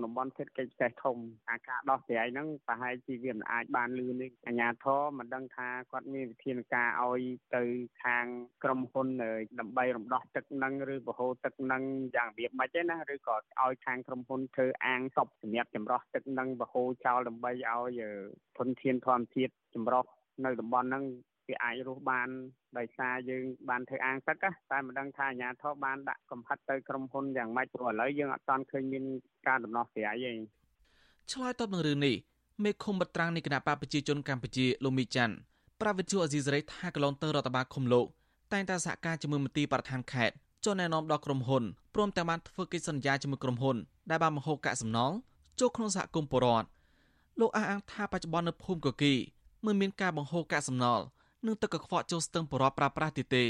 តំបន់សេដ្ឋកិច្ចពិសេសធំអាការដោះស្រាយហ្នឹងប្រហែលជាវាមិនអាចបានលឿនទេអាជ្ញាធរមិនដឹងថាគាត់មានវិធានការឲ្យទៅខាងក្រុមហ៊ុនដើម្បីរំដោះទឹកហ្នឹងឬបហូរទឹកហ្នឹងយ៉ាងរបៀបម៉េចទេណាឬក៏ឲ្យខាងក្រុមហ៊ុនធ្វើអាងសពសម្រាប់ចម្រោះទឹកហ្នឹងបហូរចោលដើម្បីឲ្យធនធានធម្មជាតិចម្រោះនៅតំបន់ហ្នឹង វាអាចរស់បានដោយសារយើងបានធ្វើអាងទឹកតែមិនដឹងថាអាជ្ញាធរបានដាក់កំហិតទៅក្រុមហ៊ុនយ៉ាងម៉េចព្រោះឥឡូវយើងអត់ទាន់ឃើញមានការដំណោះស្រាយទេឆ្លើយតបនឹងរឿងនេះមេឃុំបត្រាំងនៃគណៈបកប្រជាជនកម្ពុជាលោកមីច័ន្ទប្រាវិទ្យាអេស៊ីសរ៉ៃថាកន្លងទៅរដ្ឋបាលឃុំលោកតែងតែសហការជាមួយមន្ទីរបរដ្ឋានខេត្តចុះណែនាំដល់ក្រុមហ៊ុនព្រមទាំងបានធ្វើកិច្ចសន្យាជាមួយក្រុមហ៊ុនដែលបានបង្ហូរកាកសំណល់ចូលក្នុងសហគមន៍ពលរដ្ឋលោកអះអាងថាបច្ចុប្បន្ននៅភូមិកគីមិនមានការបង្ហូរកាកសំណល់ និងទឹកកខ្វក់ចូលស្ទឹងបរិបប្រើប្រាស់ទៀតទេ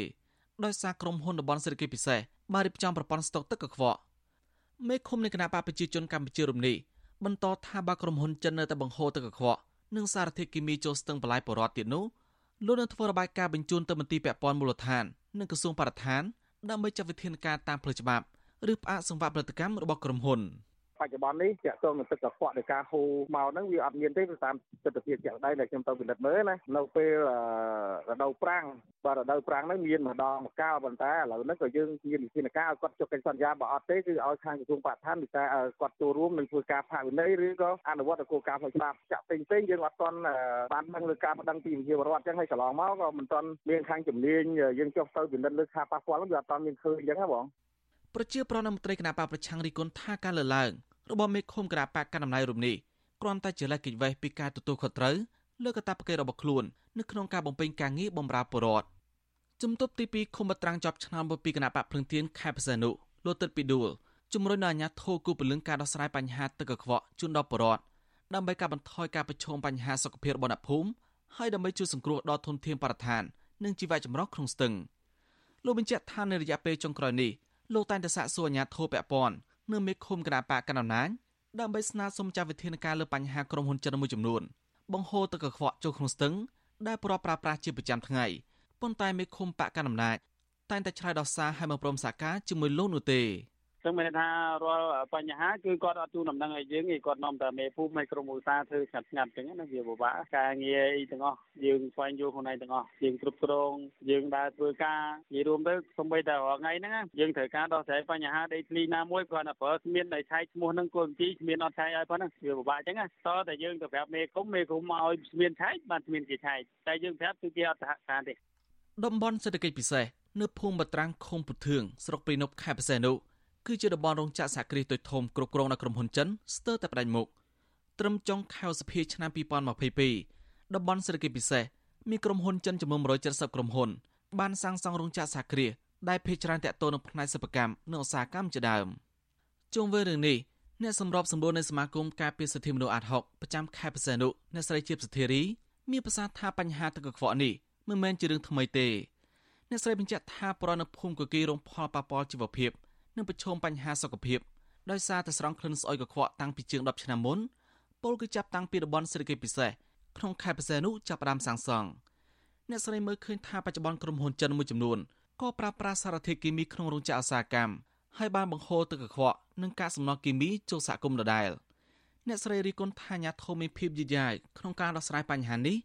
ដោយសារក្រុមហ៊ុនតំបន់សេដ្ឋកិច្ចពិសេសបានរៀបចំប្រព័ន្ធស្តុកទឹកកខ្វក់មេឃុំនៃគណៈបកប្រជាជនកម្ពុជារំនេះបន្តថាបើក្រុមហ៊ុនចិននៅតែបង្ហូរទឹកកខ្វក់និងសារធាតុគីមីចូលស្ទឹងបន្លាយបរិបទៀតនោះលោកនឹងធ្វើរបាយការណ៍បញ្ជូនទៅមន្ទីរពាក់ព័ន្ធមូលដ្ឋាននិងក្រសួងបរិស្ថានដើម្បីចាត់វិធានការតាមផ្លូវច្បាប់ឬផ្អាកសង្វាក់ផលិតកម្មរបស់ក្រុមហ៊ុន បច្ចុប្បន្ននេះជាក់ស្ទងនឹងទឹកកខ្វក់នៃការហូរមកហ្នឹងវាអត់មានទេតាមទស្សនវិជ្ជាជាក់ស្ដែងដែលខ្ញុំទៅពិនិត្យមើលណានៅពេលរដូវប្រាំងបាទរដូវប្រាំងហ្នឹងមានម្ដងម្កាលប៉ុន្តែឥឡូវហ្នឹងក៏យើងមានវិធានការឲ្យគាត់ចុះកិច្ចសន្យាបើអត់ទេគឺឲ្យខាងក្រសួងបរិស្ថានវិសាគាត់ចូលរួមនឹងធ្វើការផាកវិន័យឬក៏អនុវត្តគោលការណ៍ផ្លូវច្បាប់ចាក់ផ្សេងផ្សេងយើងអត់ទាន់បានដឹងលើការប្តឹងពីវិជារដ្ឋអញ្ចឹងហើយកន្លងមកក៏មិនទាន់មានខាងជំនាញយើងចុះទៅពិនិត្យលើការប៉ះពាល់ហ្នឹងវាអត់ទាន់មានឃើញអញ្ចឹងណាបង ប្រជាប្រដ្ឋមន្ត្រីគណៈបកប្រឆាំងរីគុណថាការលើឡើងរបស់មេឃុំគណៈបកកណ្ដាលអំណាចរូបនេះគ្រាន់តែជាលេខកិច្ចវេះពីការទទួលខុសត្រូវលើកតាបកិច្ចរបស់ខ្លួននៅក្នុងការបំពេញការងារបម្រើប្រជាពលរដ្ឋជំទប់ទី2ឃុំបត្រាំងជាប់ឆ្នាំពីគណៈបកភ្លឹងទៀនខេត្តបរសេនុលោកទឹកពីដួលជំរុញដល់អាជ្ញាធរគូពលឹងការដោះស្រាយបញ្ហាទឹកកខ្វក់ជូនដល់ប្រជាពលរដ្ឋដើម្បីកាត់បន្ថយការប្រឈមបញ្ហាសុខភាពរបស់អ្នកភូមិហើយដើម្បីជួយសង្គ្រោះដល់ធនធានបរិស្ថាននិងជីវៈចម្រុះក្នុងស្ទឹងលោកបញ្ជាក់ថានៅរយៈពេលចុងក្រោយនេះ លោកតែងតែសាកសួរអាជ្ញាធរពាក់ព័ន្ធនៅមេឃុំគណៈបកកណ្ដាលអំណាចដើម្បីស្នើសុំចាត់វិធានការលើបញ្ហាក្រុមហ៊ុនចិនមួយចំនួនបង្ហូរទឹកកខ្វក់ចូលក្នុងស្ទឹងដែលប្រប្រើប្រាស់ជាប្រចាំថ្ងៃប៉ុន្តែមេឃុំបកកណ្ដាលអំណាចតែងតែឆ្លើយដោះសារឲ្យមកព្រមសហការជាមួយលោកនោះទេចឹ ងមានថារាល់បញ្ហាគឺគាត់អត់ជូនដំណឹងឲ្យយើងទេគាត់នាំតែមេភូមិឲ្យក្រុមឧស្សាហ៍ធ្វើស្ងាត់ស្ងាត់ចឹងណាវាពិបាកការងារអីទាំងអស់យើងស្វែងយល់ខ្លួនឯងទាំងអស់យើងគ្រប់គ្រងយើងដើរធ្វើការនិយាយរួមទៅសូម្បីតែរាល់ថ្ងៃហ្នឹងយើងត្រូវការដោះស្រាយបញ្ហាដីធ្លីណាមួយគ្រាន់តែប្រើស្មានដែលឆែកឈ្មោះហ្នឹងគោលបញ្ជីស្មានអត់ឆែកឲ្យប៉ុណ្ណឹងវាពិបាកចឹងណាតតែយើងទៅប្រាប់មេគុំមេគុំមកឲ្យស្មានឆែកបានស្មានគេឆែកតែយើងប្រាប់គឺគេអត់សហការទេតំបន់សេដ្ឋកិច្ចពិសេសនៅភូមិបត្រាំងឃុំពុធឿងស្រុកព្រៃនប់ខេត្តបរសេនុ គឺជាតំបន់រោងចក្រសហគ្រាសតូចធំគ្រប់គ្រងដោយក្រុមហ៊ុនចិនស្ទើរតែផ្ដាច់មុខត្រឹមចុងខែសភាឆ្នាំ2022តំបន់សេដ្ឋកិច្ចពិសេសមានក្រុមហ៊ុនចិនចំនួន170ក្រុមហ៊ុនបានសាងសង់រោងចក្រសហគ្រាសដែលភ ieck ច្រើនតាក់ទងនឹងផ្នែកសិប្បកម្មនិងឧស្សាហកម្មជាដើមជុំវិញរឿងនេះអ្នកសម្របសម្រួលនៃសមាគមការពារសិទ្ធិមនុស្សអាត់ហុកប្រចាំខេត្តបរសេនុអ្នកស្រីជាបសធារីមានប្រសាសន៍ថាបញ្ហាទឹកកខ្វក់នេះមិនមែនជារឿងថ្មីទេអ្នកស្រីបញ្ជាក់ថាប្រនៅភូមិកគីរងផលប៉ះពាល់ជីវភាព និងប្រឈមបញ្ហាសុខភាពដោយសារតែស្រង់ក្លិនស្អុយកខ្វក់តាំងពីជាង10ឆ្នាំមុនពលគឺចាប់តាំងពីតំបន់សេដ្ឋកិច្ចពិសេសក្នុងខេត្តបរសេនុចាប់ផ្ដើមសាងសង់អ្នកស្រីមើលឃើញថាបច្ចុប្បន្នក្រុមហ៊ុនចិនមួយចំនួនក៏ប្រើប្រាស់សារធាតុគីមីក្នុងរោងចក្រឧស្សាហកម្មហើយបានបង្ហូរទឹកកខ្វក់និងកាកសំណល់គីមីចូលសហគមន៍ដដែលអ្នកស្រីរីគុណថាញាធមមានភាពយឺតយ៉ាវក្នុងការដោះស្រាយបញ្ហានេះ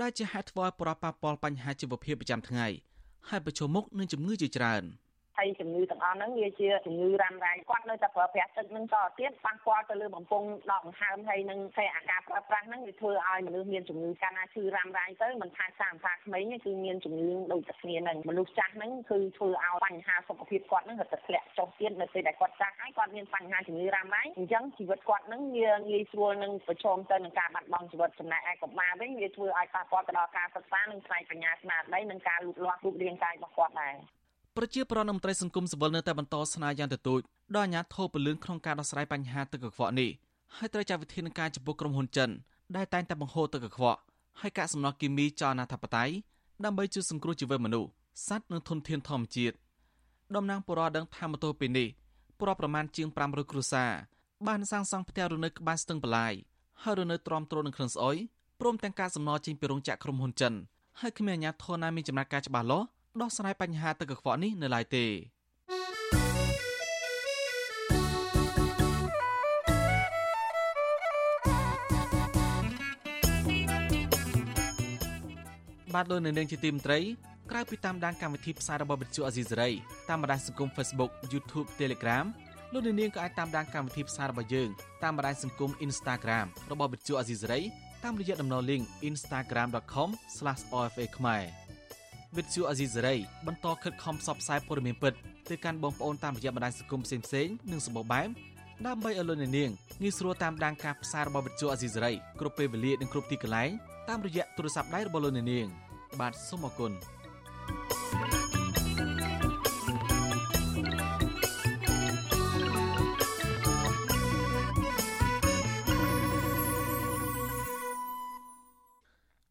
ដែលជាហេតុធ្វើឲ្យប្រប៉ះពាល់បញ្ហាជីវភាពប្រចាំថ្ងៃហើយប្រឈមមុខនឹងជំងឺជាច្រើន។ ហើយជំងឺទាំងអស់ហ្នឹងវាជាជំងឺរ៉ាំរ៉ៃគាត់នៅតែប្រើប្រាស់ទឹកហ្នឹងតទៀតប៉ះពាល់ទៅលើបំពង់ដកដង្ហើមហើយនឹងតែអាការប្រើប្រាស់ហ្នឹងវាធ្វើឲ្យមនុស្សមានជំងឺកាលណាឈឺរ៉ាំរ៉ៃទៅមិនថាសាមថាក្មេងគឺមានជំងឺដូចតែគ្នាហ្នឹងមនុស្សចាស់ហ្នឹងគឺធ្វើឲ្យបញ្ហាសុខភាពគាត់ហ្នឹងរត់តែធ្លាក់ចុះទៀតនៅពេលដែលគាត់ចាស់ហើយគាត់មានបញ្ហាជំងឺរ៉ាំរ៉ៃអញ្ចឹងជីវិតគាត់ហ្នឹងវាងាយស្រួលនឹងប្រឈមទៅនឹងការបាត់បង់ជីវិតចំណែកឯកុមារវិញវាធ្វើឲ្យប៉ះពាល់ទៅដល់ការសិក្សានិងផ្នែកបញ្ញាស្មារតីនិងការលូតលាស់រូបរាងកាយរបស់គាត់ដែរ ប្រជាប្រដ្ឋនិងមន្ត្រីសង្គមស៊ីវិលនៅតែបន្តស្នើយ៉ាងទទូចដល់អាជ្ញាធរពលឿនក្នុងការដោះស្រាយបញ្ហាទឹកកខ្វក់នេះហើយត្រូវចាត់វិធានការចំពោះក្រុមហ៊ុនចិនដែលតែងតែបង្ហូរទឹកកខ្វក់ហើយកាកសំណល់គីមីចោលអនាធបត័យដើម្បីជួយសង្គ្រោះជីវិតមនុស្សសត្វនិងធនធានធម្មជាតិតំណាងពលរដ្ឋដឹងថាម៉ូតូពេលនេះប្រប្រមាណជាង500គ្រួសារបានសាងសង់ផ្ទះរនៅក្បែរស្ទឹងបលាយហើយរនៅទ្រាំទ្រនឹងគ្រឿងស្អុយព្រមទាំងការសំណល់ចេញពីរោងចក្រក្រុមហ៊ុនចិនហើយគ្មានអាជ្ញាធរណាមានចំណាត់ការច្បាស់លាស់ ដោះស្រាយបញ្ហាទឹកកខ្វក់នេះនៅឡើយទេបាទលោកនៅនឹងជាទីមត្រីក្រៅពីតាមដានកម្មវិធីផ្សាយរបស់វិទ្យុអេស៊ីសេរីតាមបណ្ដាញសង្គម Facebook YouTube Telegram លោកនាងក៏អាចតាមដានកម្មវិធីផ្សាយរបស់យើងតាមបណ្ដាញសង្គម Instagram របស់វិទ្យុអេស៊ីសេរីតាមរយៈតំណ link instagram.com/ofa ខ្មែរ វិទ្យុអាស៊ីសេរីបន្តខិតខំផ្សព្វផ្សាយព័ត៌មានពិតទៅកាន់បងប្អូនតាមរយៈបណ្ដាញសង្គមផ្សេងៗនិងសម្បូរបែបដើម្បីឲ្យលោកអ្នកនាងងាយស្រួលតាមដានការផ្សាយរបស់វិទ្យុអាស៊ីសេរីគ្រប់ពេលវេលានិងគ្រប់ទីកន្លែងតាមរយៈទូរស័ព្ទដៃរបស់លោកអ្នកនាង បាទសូមអរគុណ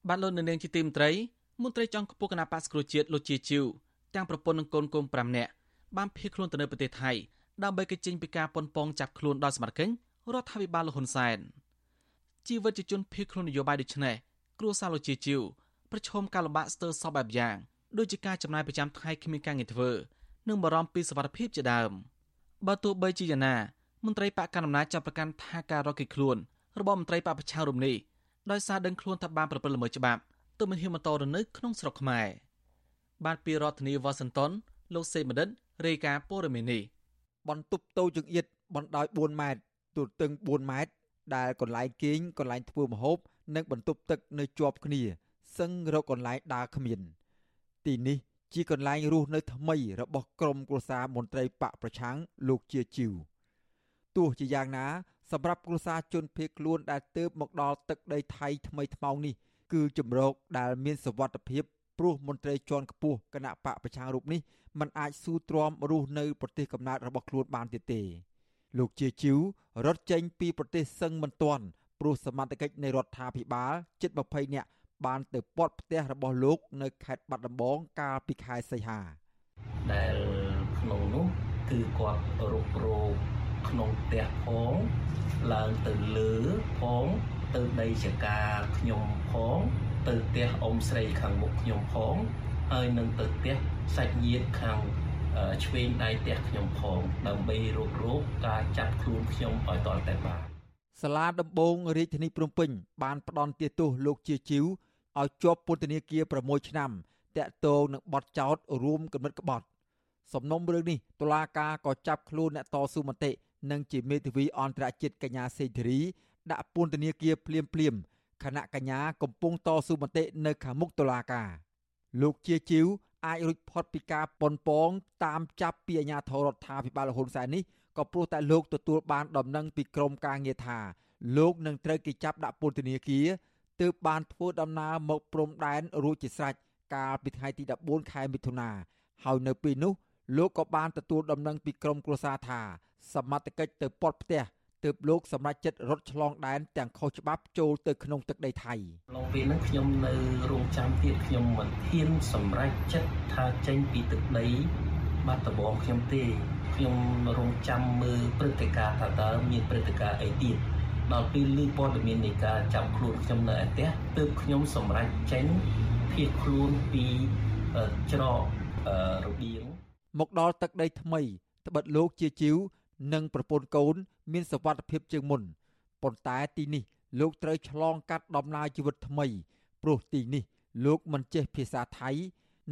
បាទលោកនៅនាងជាទីមត្រី មន្ត្រីចុងខ្ពស់គណៈបក្សគ្រូជាតិលោកជាជីវទាំងប្រពន្ធនិងកូនកូន5នាក់បានភៀសខ្លួនទៅនៅប្រទេសថៃដើម្បីកិច្ចចេញពីការប៉ុនប៉ងចាប់ខ្លួនដោយសមត្ថកិច្ចរដ្ឋាភិបាលលហ៊ុនសែនជីវិតជាជនភៀសខ្លួននយោបាយដូចនេះគ្រួសារលោកជាជីវប្រឈមការលំបាកស្ទើរសពបែបយ៉ាងដូចជាការចំណាយប្រចាំថ្ងៃគ្មានការងារធ្វើនិងបារម្ភពីសុវត្ថិភាពជាដើមបើទោះបីជាយ៉ាងណាមមន្ត្រីបកកណ្ដាលអំណាចចាប់ប្រកាន់ថាការរកគេខ្លួនរបស់មន្ត្រីបពប្រឆាំងរំនេះដោយសារដឹងខ្លួនថាបានប្រព្រឹត្តល្មើសច្បាប់ ទើបមិនហ៊ានបន្តរនៅក្នុងស្រុកខ្មែរបាទពីរដ្ឋធានីវ៉ាស៊ីនតោនលោកសេមឌិតរាយការណ៍ព័ត៌មាននេះបន្ទប់តូចចង្អៀតបណ្ដោយ4ម៉ែត្រទូទិង4ម៉ែត្រដែលកន្លែងគេងកន្លែងធ្វើម្ហូប និងបន្ទប់ទឹកនៅជាប់គ្នាសឹងរកកន្លែងដើរគ្មាន ទីនេះជាកន្លែងរស់នៅថ្មីរបស់ក្រុមគ្រួសារមន្ត្រីបកប្រឆាំងលោកជាជីវទោះជាយ៉ាងណា សម្រាប់គ្រួសារជនភៀសខ្លួនដែលទើបមកដល់ទឹកដីថៃថ្មីថ្មោងនេះ គឺជំរកដែលមានសវត្ថភាពព្រោះមន្ត្រីជាន់ខ្ពស់គណៈបកប្រឆាំងរូបនេះมันអាចស៊ូទ្រាំរស់នៅប្រទេសកំណើតរបស់ខ្លួនបានទៀតទេ លោកជាជីវរត់ចេញពីប្រទេសសឹងមិនទាន់ព្រោះសមត្ថកិច្ចនៃរដ្ឋាភិបាលជិត20នាក់បានទៅពាត់ផ្ទះរបស់លោក នៅខេត្តបាត់ដំបងកាលពីខែសីហាដែលក្នុងនោះគឺគាត់រុករោក្នុងផ្ទះផងឡើងទៅលើផង ទៅដីចកាខ្ញុំផងទៅផ្ទះអ៊ំស្រីខាងមុខខ្ញុំផងហើយនឹងទៅផ្ទះសាច់ញាតិខាងឆ្វេងដៃផ្ទះខ្ញុំផងដើម្បីរករោគការចាត់ខ្លួនខ្ញុំឲ្យតតែបានសាលាដំបងរាជធានីភ្នំពេញបានផ្ដន់ទោសលោកជាជីវឲ្យជាប់ពន្ធនាគារ6ឆ្នាំតាក់ទងនឹងបទចោទរួមគំនិតក្បត់សំណុំរឿងនេះតុលាការក៏ចាប់ខ្លួនអ្នកតស៊ូមតិនិងជាមេធាវីអន្តរជាតិកញ្ញាសេធារី ដាក់ពន្ធនាគារភ្លាមភ្លាមគណៈកញ្ញាកំពុងតស៊ូមតិនៅខាងមុខតុលាការលោកជាជីវអាចរួចផុតពីការប៉ុនប៉ងតាមចាប់ពីអាជ្ញាធររដ្ឋាភិបាលហ៊ុនសែននេះក៏ព្រោះតែលោកទទួលបានដំណឹងពីក្រមការងារថាលោកនឹងត្រូវគេចាប់ដាក់ពន្ធនាគារទើបបានធ្វើដំណើរមកព្រំដែនរួចជាស្រេចកាលពីថ្ងៃទី14ខែមិថុនាហើយនៅពេលនោះលោកក៏បានទទួលដំណឹងពីក្រមគ្រួសារថាសមត្ថកិច្ចទៅពាត់ផ្ទះ ទើបលោកសម្រេចចិត្តរត់ឆ្លងដែនទាំងខុសច្បាប់ចូលទៅក្នុងទឹកដីថៃក្នុងពេលហ្នឹងខ្ញុំនៅរងចាំទៀតខ្ញុំមិនហ៊ានសម្រេចចិត្តថាចេញពីទឹកដីបាត់ដំបងខ្ញុំទេខ្ញុំរងចាំមើលព្រឹត្តិការណ៍ថាតើមានព្រឹត្តិការណ៍អីទៀតដល់ពេលឮព័ត៌មាននៃការចាប់ខ្លួនខ្ញុំនៅឯផ្ទះទើបខ្ញុំសម្រេចចេញភៀសខ្លួនពីច្រករបៀងមកដល់ទឹកដីថ្មីត្បិតលោកជាជីវ និងប្រពន្ធកូន មានសវត្ថភាពជាងមុនប៉ុន្តែទីនេះលោកត្រូវឆ្លងកាត់ដំណើរជីវិតថ្មី ព្រោះទីនេះ លោកមិនចេះភាសាថៃ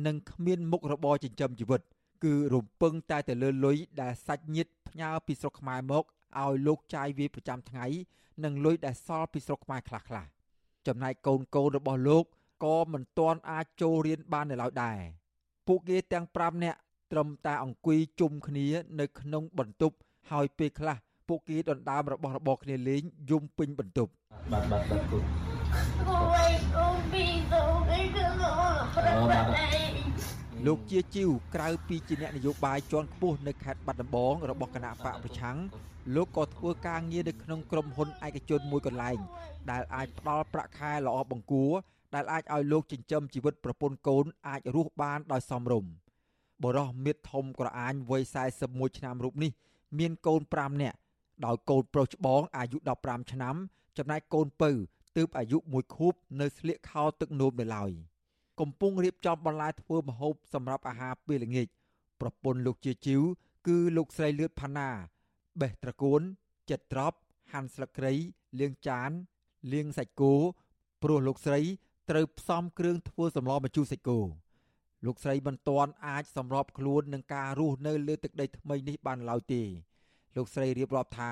និងគ្មានមុខរបរចិញ្ចឹមជីវិត គឺរំពឹងតែទៅលើលុយដែលសាច់ញាតិផ្ញើពីស្រុកខ្មែរមកឲ្យលោកចាយវាយប្រចាំថ្ងៃ និងលុយដែលសល់ពីស្រុកខ្មែរខ្លះៗចំណែកកូនកូនរបស់លោកក៏មិនទាន់អាចចូលរៀនបាននៅឡើយដែរពួកគេទាំង5នាក់ត្រឹមតែអង្គុយជុំគ្នានៅក្នុងបន្ទប់ ហើយពេលខ្លះពួកគេដណ្ដើមរបស់របរគ្នាលេងយំពេញបន្ទប់បាទបាទបាទគូអូយអូពីទៅគេគឺលោកជាជីវក្រៅពីជាអ្នកនយោបាយជាន់ខ្ពស់នៅខេត្តបាត់ដំបងរបស់គណៈបកប្រឆាំងលោកក៏ធ្វើការងារនៅក្នុងក្រុមហ៊ុនឯកជនមួយកន្លែង ដែលអាចផ្ដល់ប្រាក់ខែល្អបង្គួរដែលអាចឲ្យលោកចិញ្ចឹមជីវិតប្រពន្ធកូនអាចរស់បានដោយសមរម្យបរោះមៀតធំក្រអាញវ័យ41ឆ្នាំរូបនេះ មានកូន5នាក់ដោយកូនប្រុសច្បងអាយុ15ឆ្នាំ ចំណែកកូនពៅទើបអាយុ1ខួបនៅស្លៀកខោទឹកនោមនៅឡើយកំពុងរៀបចំបន្លែធ្វើម្ហូបសម្រាប់អាហារពេលល្ងាចប្រពន្ធលោកជាជីវគឺលោកស្រីលឿតផាណា បេះត្រកួនចិត្តត្រប់ហាន់ស្លឹកគ្រៃលាងចានលាងសាច់គោព្រោះលោកស្រីត្រូវផ្សំគ្រឿងធ្វើសម្លម្ជូរសាច់គោ លោកស្រីមិនទាន់អាចសម្របខ្លួននឹងការរស់នៅលើទឹកដីថ្មីនេះបានឡើយទេ លោកស្រីរៀបរាប់ថា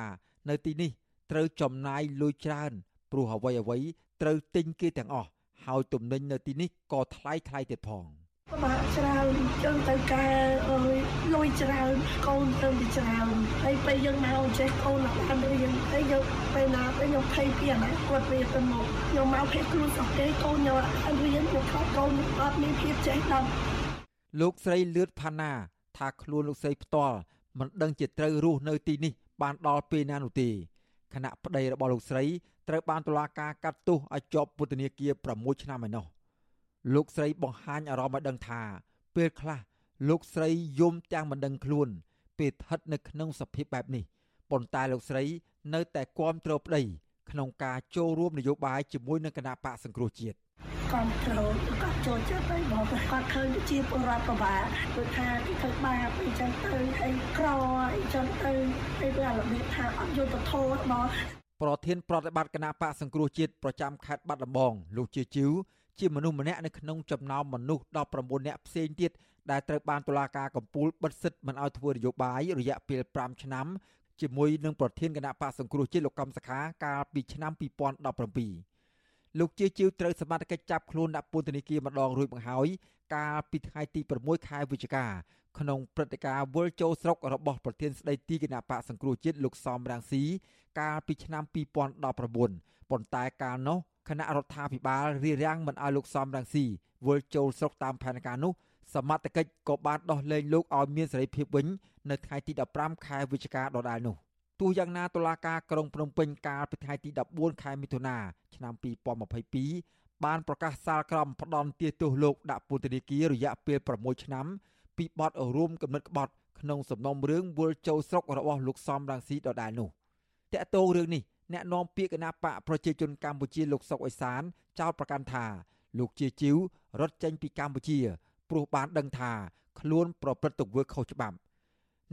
នៅទីនេះត្រូវចំណាយលុយច្រើនព្រោះអ្វីអ្វីត្រូវទិញគេទាំងអស់ហើយទំនិញនៅទីនេះក៏ថ្លៃថ្លៃទៀតផងពិ បាកច្រើនចឹងទៅការអើយលុយច្រើនកូនទៅពីច្រើនហើយពេលយើងមកចេះកូនអត់បានរៀនហើយយើងពេលណាពេលខ្ញុំភ័យពីអាណាគាត់វាទៅមកខ្ញុំមកភ័យខ្លួនសោះទេកូនខ្ញុំអត់រៀនខ្ញុំខ្លាចកូនអត់មានភាពចេះដល់លោកស្រីលឿតផាណា ថាខ្លួនលោកស្រីផ្ទាល់មិនដឹងជាត្រូវរស់នៅទីនេះ បានដល់ពេលណានោះទេគណៈប្តីរបស់លោកស្រីត្រូវបានតុលាការកាត់ទោសឲ្យជាប់ពន្ធនាគារ6ឆ្នាំឯណោះ លោកស្រីបង្ហាញអារម្មណ៍ឲ្យដឹងថា ពេលខ្លះលោកស្រីយំទាំងមិនដឹងខ្លួន ពេលស្ថិតនៅក្នុងសភាពបែបនេះប៉ុន្តែលោកស្រីនៅតែគាំទ្រប្តីក្នុងការចូលរួមនយោបាយជាមួយនឹងគណៈបកសង្គ្រោះជាតិគ្រប់គ្រងគាត់ចូលចិត្តហើយបងគាត់ឃើញជាពលរដ្ឋប្របាគឺថាគេធ្វើបាបអីចឹងទៅហើយក្រអីចឹងទៅហើយវារបៀបថាអត់យុត្តិធម៌បងប្រធានប្រតិបត្តិគណៈបកសង្គ្រោះជាតិប្រចាំខេត្តបាត់ដំបងលោកជាជីវ ជាមនុស្សម្នាក់នៅក្នុងចំណោមមនុស្ស19នាក់ផ្សេងទៀតដែលត្រូវបានតុលាការកំពូលបិទសិទ្ធិមិនឲ្យធ្វើនយោបាយរយៈពេល5ឆ្នាំជាមួយនឹងប្រធានគណៈបកសង្គ្រោះជាតិលោកកំសខាកាលពីឆ្នាំ2017លោកជាជីវត្រូវសមត្ថកិច្ចចាប់ខ្លួនដាក់ពន្ធនាគារម្ដងរួចមកហើយកាលពីថ្ងៃទី6ខែវិច្ឆិកាក្នុងព្រឹត្តិការណ៍វិលចូលស្រុករបស់ប្រធានស្ដីទីគណៈបកសង្គ្រោះជាតិលោកសំរាំងស៊ីកាលពីឆ្នាំ2019ប៉ុន្តែកាលនោះ គណៈរដ្ឋាភិបាលរៀបរៀងមិនឲ្យលោកសំរងស៊ីវិលចូលស្រុកតាមផែនការនោះសមត្ថកិច្ចក៏បានដោះលែងលោកឲ្យមានសេរីភាពវិញនៅថ្ងៃទី15ខែវិច្ឆិកាដដែលនោះទោះយ៉ាងណាតុលាការក្រុងភ្នំពេញកាលពីថ្ងៃទី14ខែមិថុនាឆ្នាំ2022បានប្រកាសសាលក្រមផ្ដន់ទាទោសលោកដាក់ពន្ធនាគាររយៈពេល6ឆ្នាំពីបទរួមគំនិតក្បត់ក្នុងសំណុំរឿងវិលចូលស្រុករបស់លោកសំរងស៊ីដដែលនោះតកតោរឿងនេះ អ្នកនាំពាក្យគណៈបកប្រជាជនកម្ពុជាលោកសុកអេសានចោទប្រកាន់ថា លោកជាជីវរត់ចេញពីកម្ពុជាព្រោះបានដឹងថាខ្លួនប្រព្រឹត្តទង្វើខុសច្បាប់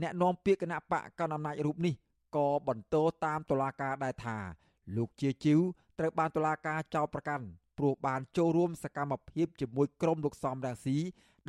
អ្នកនាំពាក្យគណៈបកកណ្ដាលអំណាចរូបនេះក៏បន្តតាមតុលាការដែរថាលោកជាជីវត្រូវបានតុលាការចោទប្រកាន់ព្រោះបានចូលរួមសកម្មភាពជាមួយក្រុមលោកសំរាំងស៊ី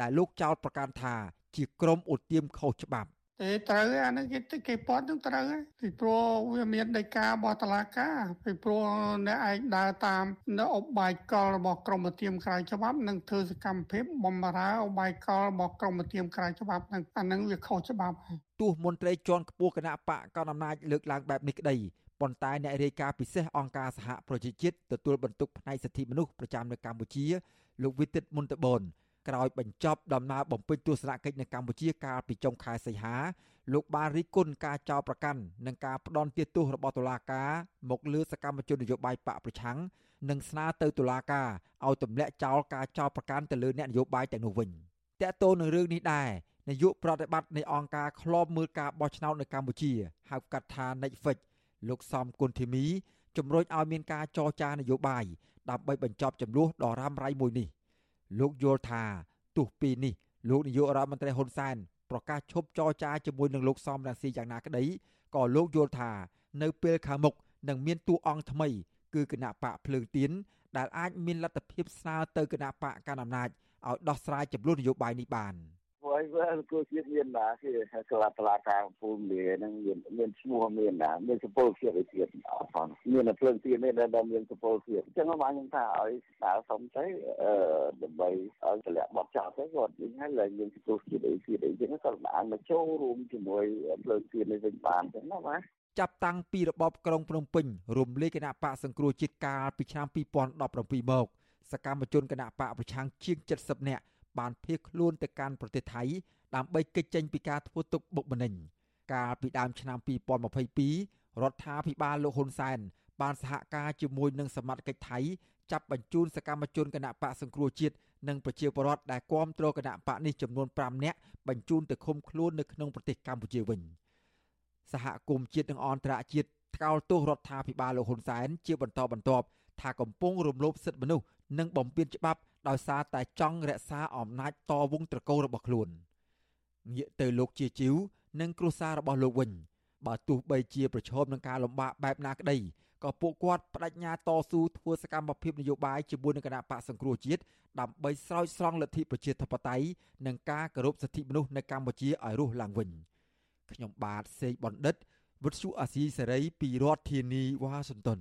ដែលលោកចោទប្រកាន់ថាជាក្រុមឧទាមខុសច្បាប់ ទេត្រូវអានេះគេគេពាត់នឹងត្រូវពីព្រោះវាមានដីការបស់តឡាកាពីព្រោះអ្នកឯងដើរតាមនៅអបាយកលរបស់ក្រមធៀមក្រៅច្បាប់និងធ្វើសកម្មភាពបំរើអបាយកលរបស់ក្រមធៀមក្រៅច្បាប់នឹងអានឹងវាខុសច្បាប់ទោះមន្ត្រីជាន់ខ្ពស់គណៈបកកណ្ដាលអំណាចលើកឡើងបែបនេះក្តីប៉ុន្តែអ្នករាយការណ៍ពិសេសអង្គការសហប្រជាជាតិទទួលបន្ទុកផ្នែកសិទ្ធិមនុស្សប្រចាំនៅកម្ពុជាលោកវិទិតមុនតបន ក្រោយបញ្ចប់ដំណើរបំពេញទស្សនកិច្ចនៅកម្ពុជាកាលពីចុងខែសីហាលោកបានរិះគន់ការចោទប្រកាន់និងការផ្ដន់ទាទោសរបស់តុលាការមកលើសកម្មជននយោបាយបកប្រឆាំងនិងស្នើទៅតុលាការឲ្យទម្លាក់ចោលការចោទប្រកាន់ទៅលើអ្នកនយោបាយទាំងនោះវិញតកតទៅនឹងរឿងនេះដែរនាយកប្រតិបត្តិនៃអង្គការឃ្លាំមើលការបោះឆ្នោតនៅកម្ពុជាហៅកាត់ថា Netflix លោកសំគុណធីមីជំរុញឲ្យមានការចរចានយោបាយដើម្បីបញ្ចប់ចំនួនដ៏រ៉ាំរ៉ៃមួយនេះ លោកយល់ថាទោះពីនេះលោកនាយករដ្ឋមន្ត្រីហ៊ុនសែនប្រកាសឈប់ចរចាជាមួយនឹងលោកសំរងស៊ីយ៉ាងណាក្តីក៏លោកយល់ថានៅពេលខាងមុខនឹងមានតួអង្គថ្មី គឺគណៈបកភ្លើងទៀនដែលអាចមានលទ្ធភាពស្នើទៅគណៈបកកណ្ដាលអំណាចឲ្យដោះស្រាយចំនួននយោបាយនេះបាន។ ព្រោះអីវាគូជាតិមានណាគេស្លាតឡាការពូមីហ្នឹងមានមានឈ្មោះមានណាមានសពលភាពអីទៀតអត់ផងមានតែភ្លើងទៀននេះដែលមានសពលភាពអញ្ចឹងបានខ្ញុំថាឲ្យស្ដារសុំទៅអឺដើម្បីឲ្យតម្លាក់បត់ចោលទៅគាត់វិញហើយឡើងមានសពលភាពអីទៀតអីចឹងក៏បានមកចូលរួមជាមួយភ្លើងទៀននេះវិញបានចឹងណាបាទចាប់តាំងពីរបបក្រុងភ្នំពេញរំលាយគណៈបកសង្គ្រោះជាតិកាលពីឆ្នាំ2017មកសកម្មជនគណៈបកប្រឆាំងជាង70នាក់ បានភៀសខ្លួនទៅកាន់ប្រទេសថៃដើម្បីគេចចេញពីការធ្វើទុកបុកម្នេញកាលពីដើមឆ្នាំ2022រដ្ឋាភិបាលលោកហ៊ុនសែនបានសហការជាមួយនឹងសមាជិកថៃចាប់បញ្ជូនសកម្មជនគណៈបកសង្គ្រោះជាតិនិងប្រជាពលរដ្ឋដែលគាំទ្រគណៈបកនេះចំនួន5នាក់បញ្ជូនទៅឃុំខ្លួននៅក្នុងប្រទេសកម្ពុជាវិញសហគមន៍ជាតិនិងអន្តរជាតិថ្កោលទោសរដ្ឋាភិបាលលោកហ៊ុនសែនជាបន្តបន្ទាប់ថាកំពុងរំលោភសិទ្ធិមនុស្ស និងបំពានច្បាប់ដោយសារតែចង់រក្សាអំណាចតវងត្រកូលរបស់ខ្លួនងាកទៅលោកជាជីវនិងគ្រួសាររបស់លោកវិញបើទោះបីជាប្រឈមនឹងការលំបាកបែបណាក្តីក៏ពួកគាត់បដិញ្ញាតស៊ូធ្វើសកម្មភាពនយោបាយជាមួយនឹងគណៈបកសង្គ្រោះជាតិដើម្បីស្រោចស្រង់លទ្ធិប្រជាធិបតេយ្យនិងការគោរពសិទ្ធិមនុស្សនៅកម្ពុជាឲ្យរស់ឡើងវិញខ្ញុំបាទសេកបណ្ឌិត វិទ្យុអាស៊ីសេរីពីរដ្ឋធានីវ៉ាស៊ីនតោន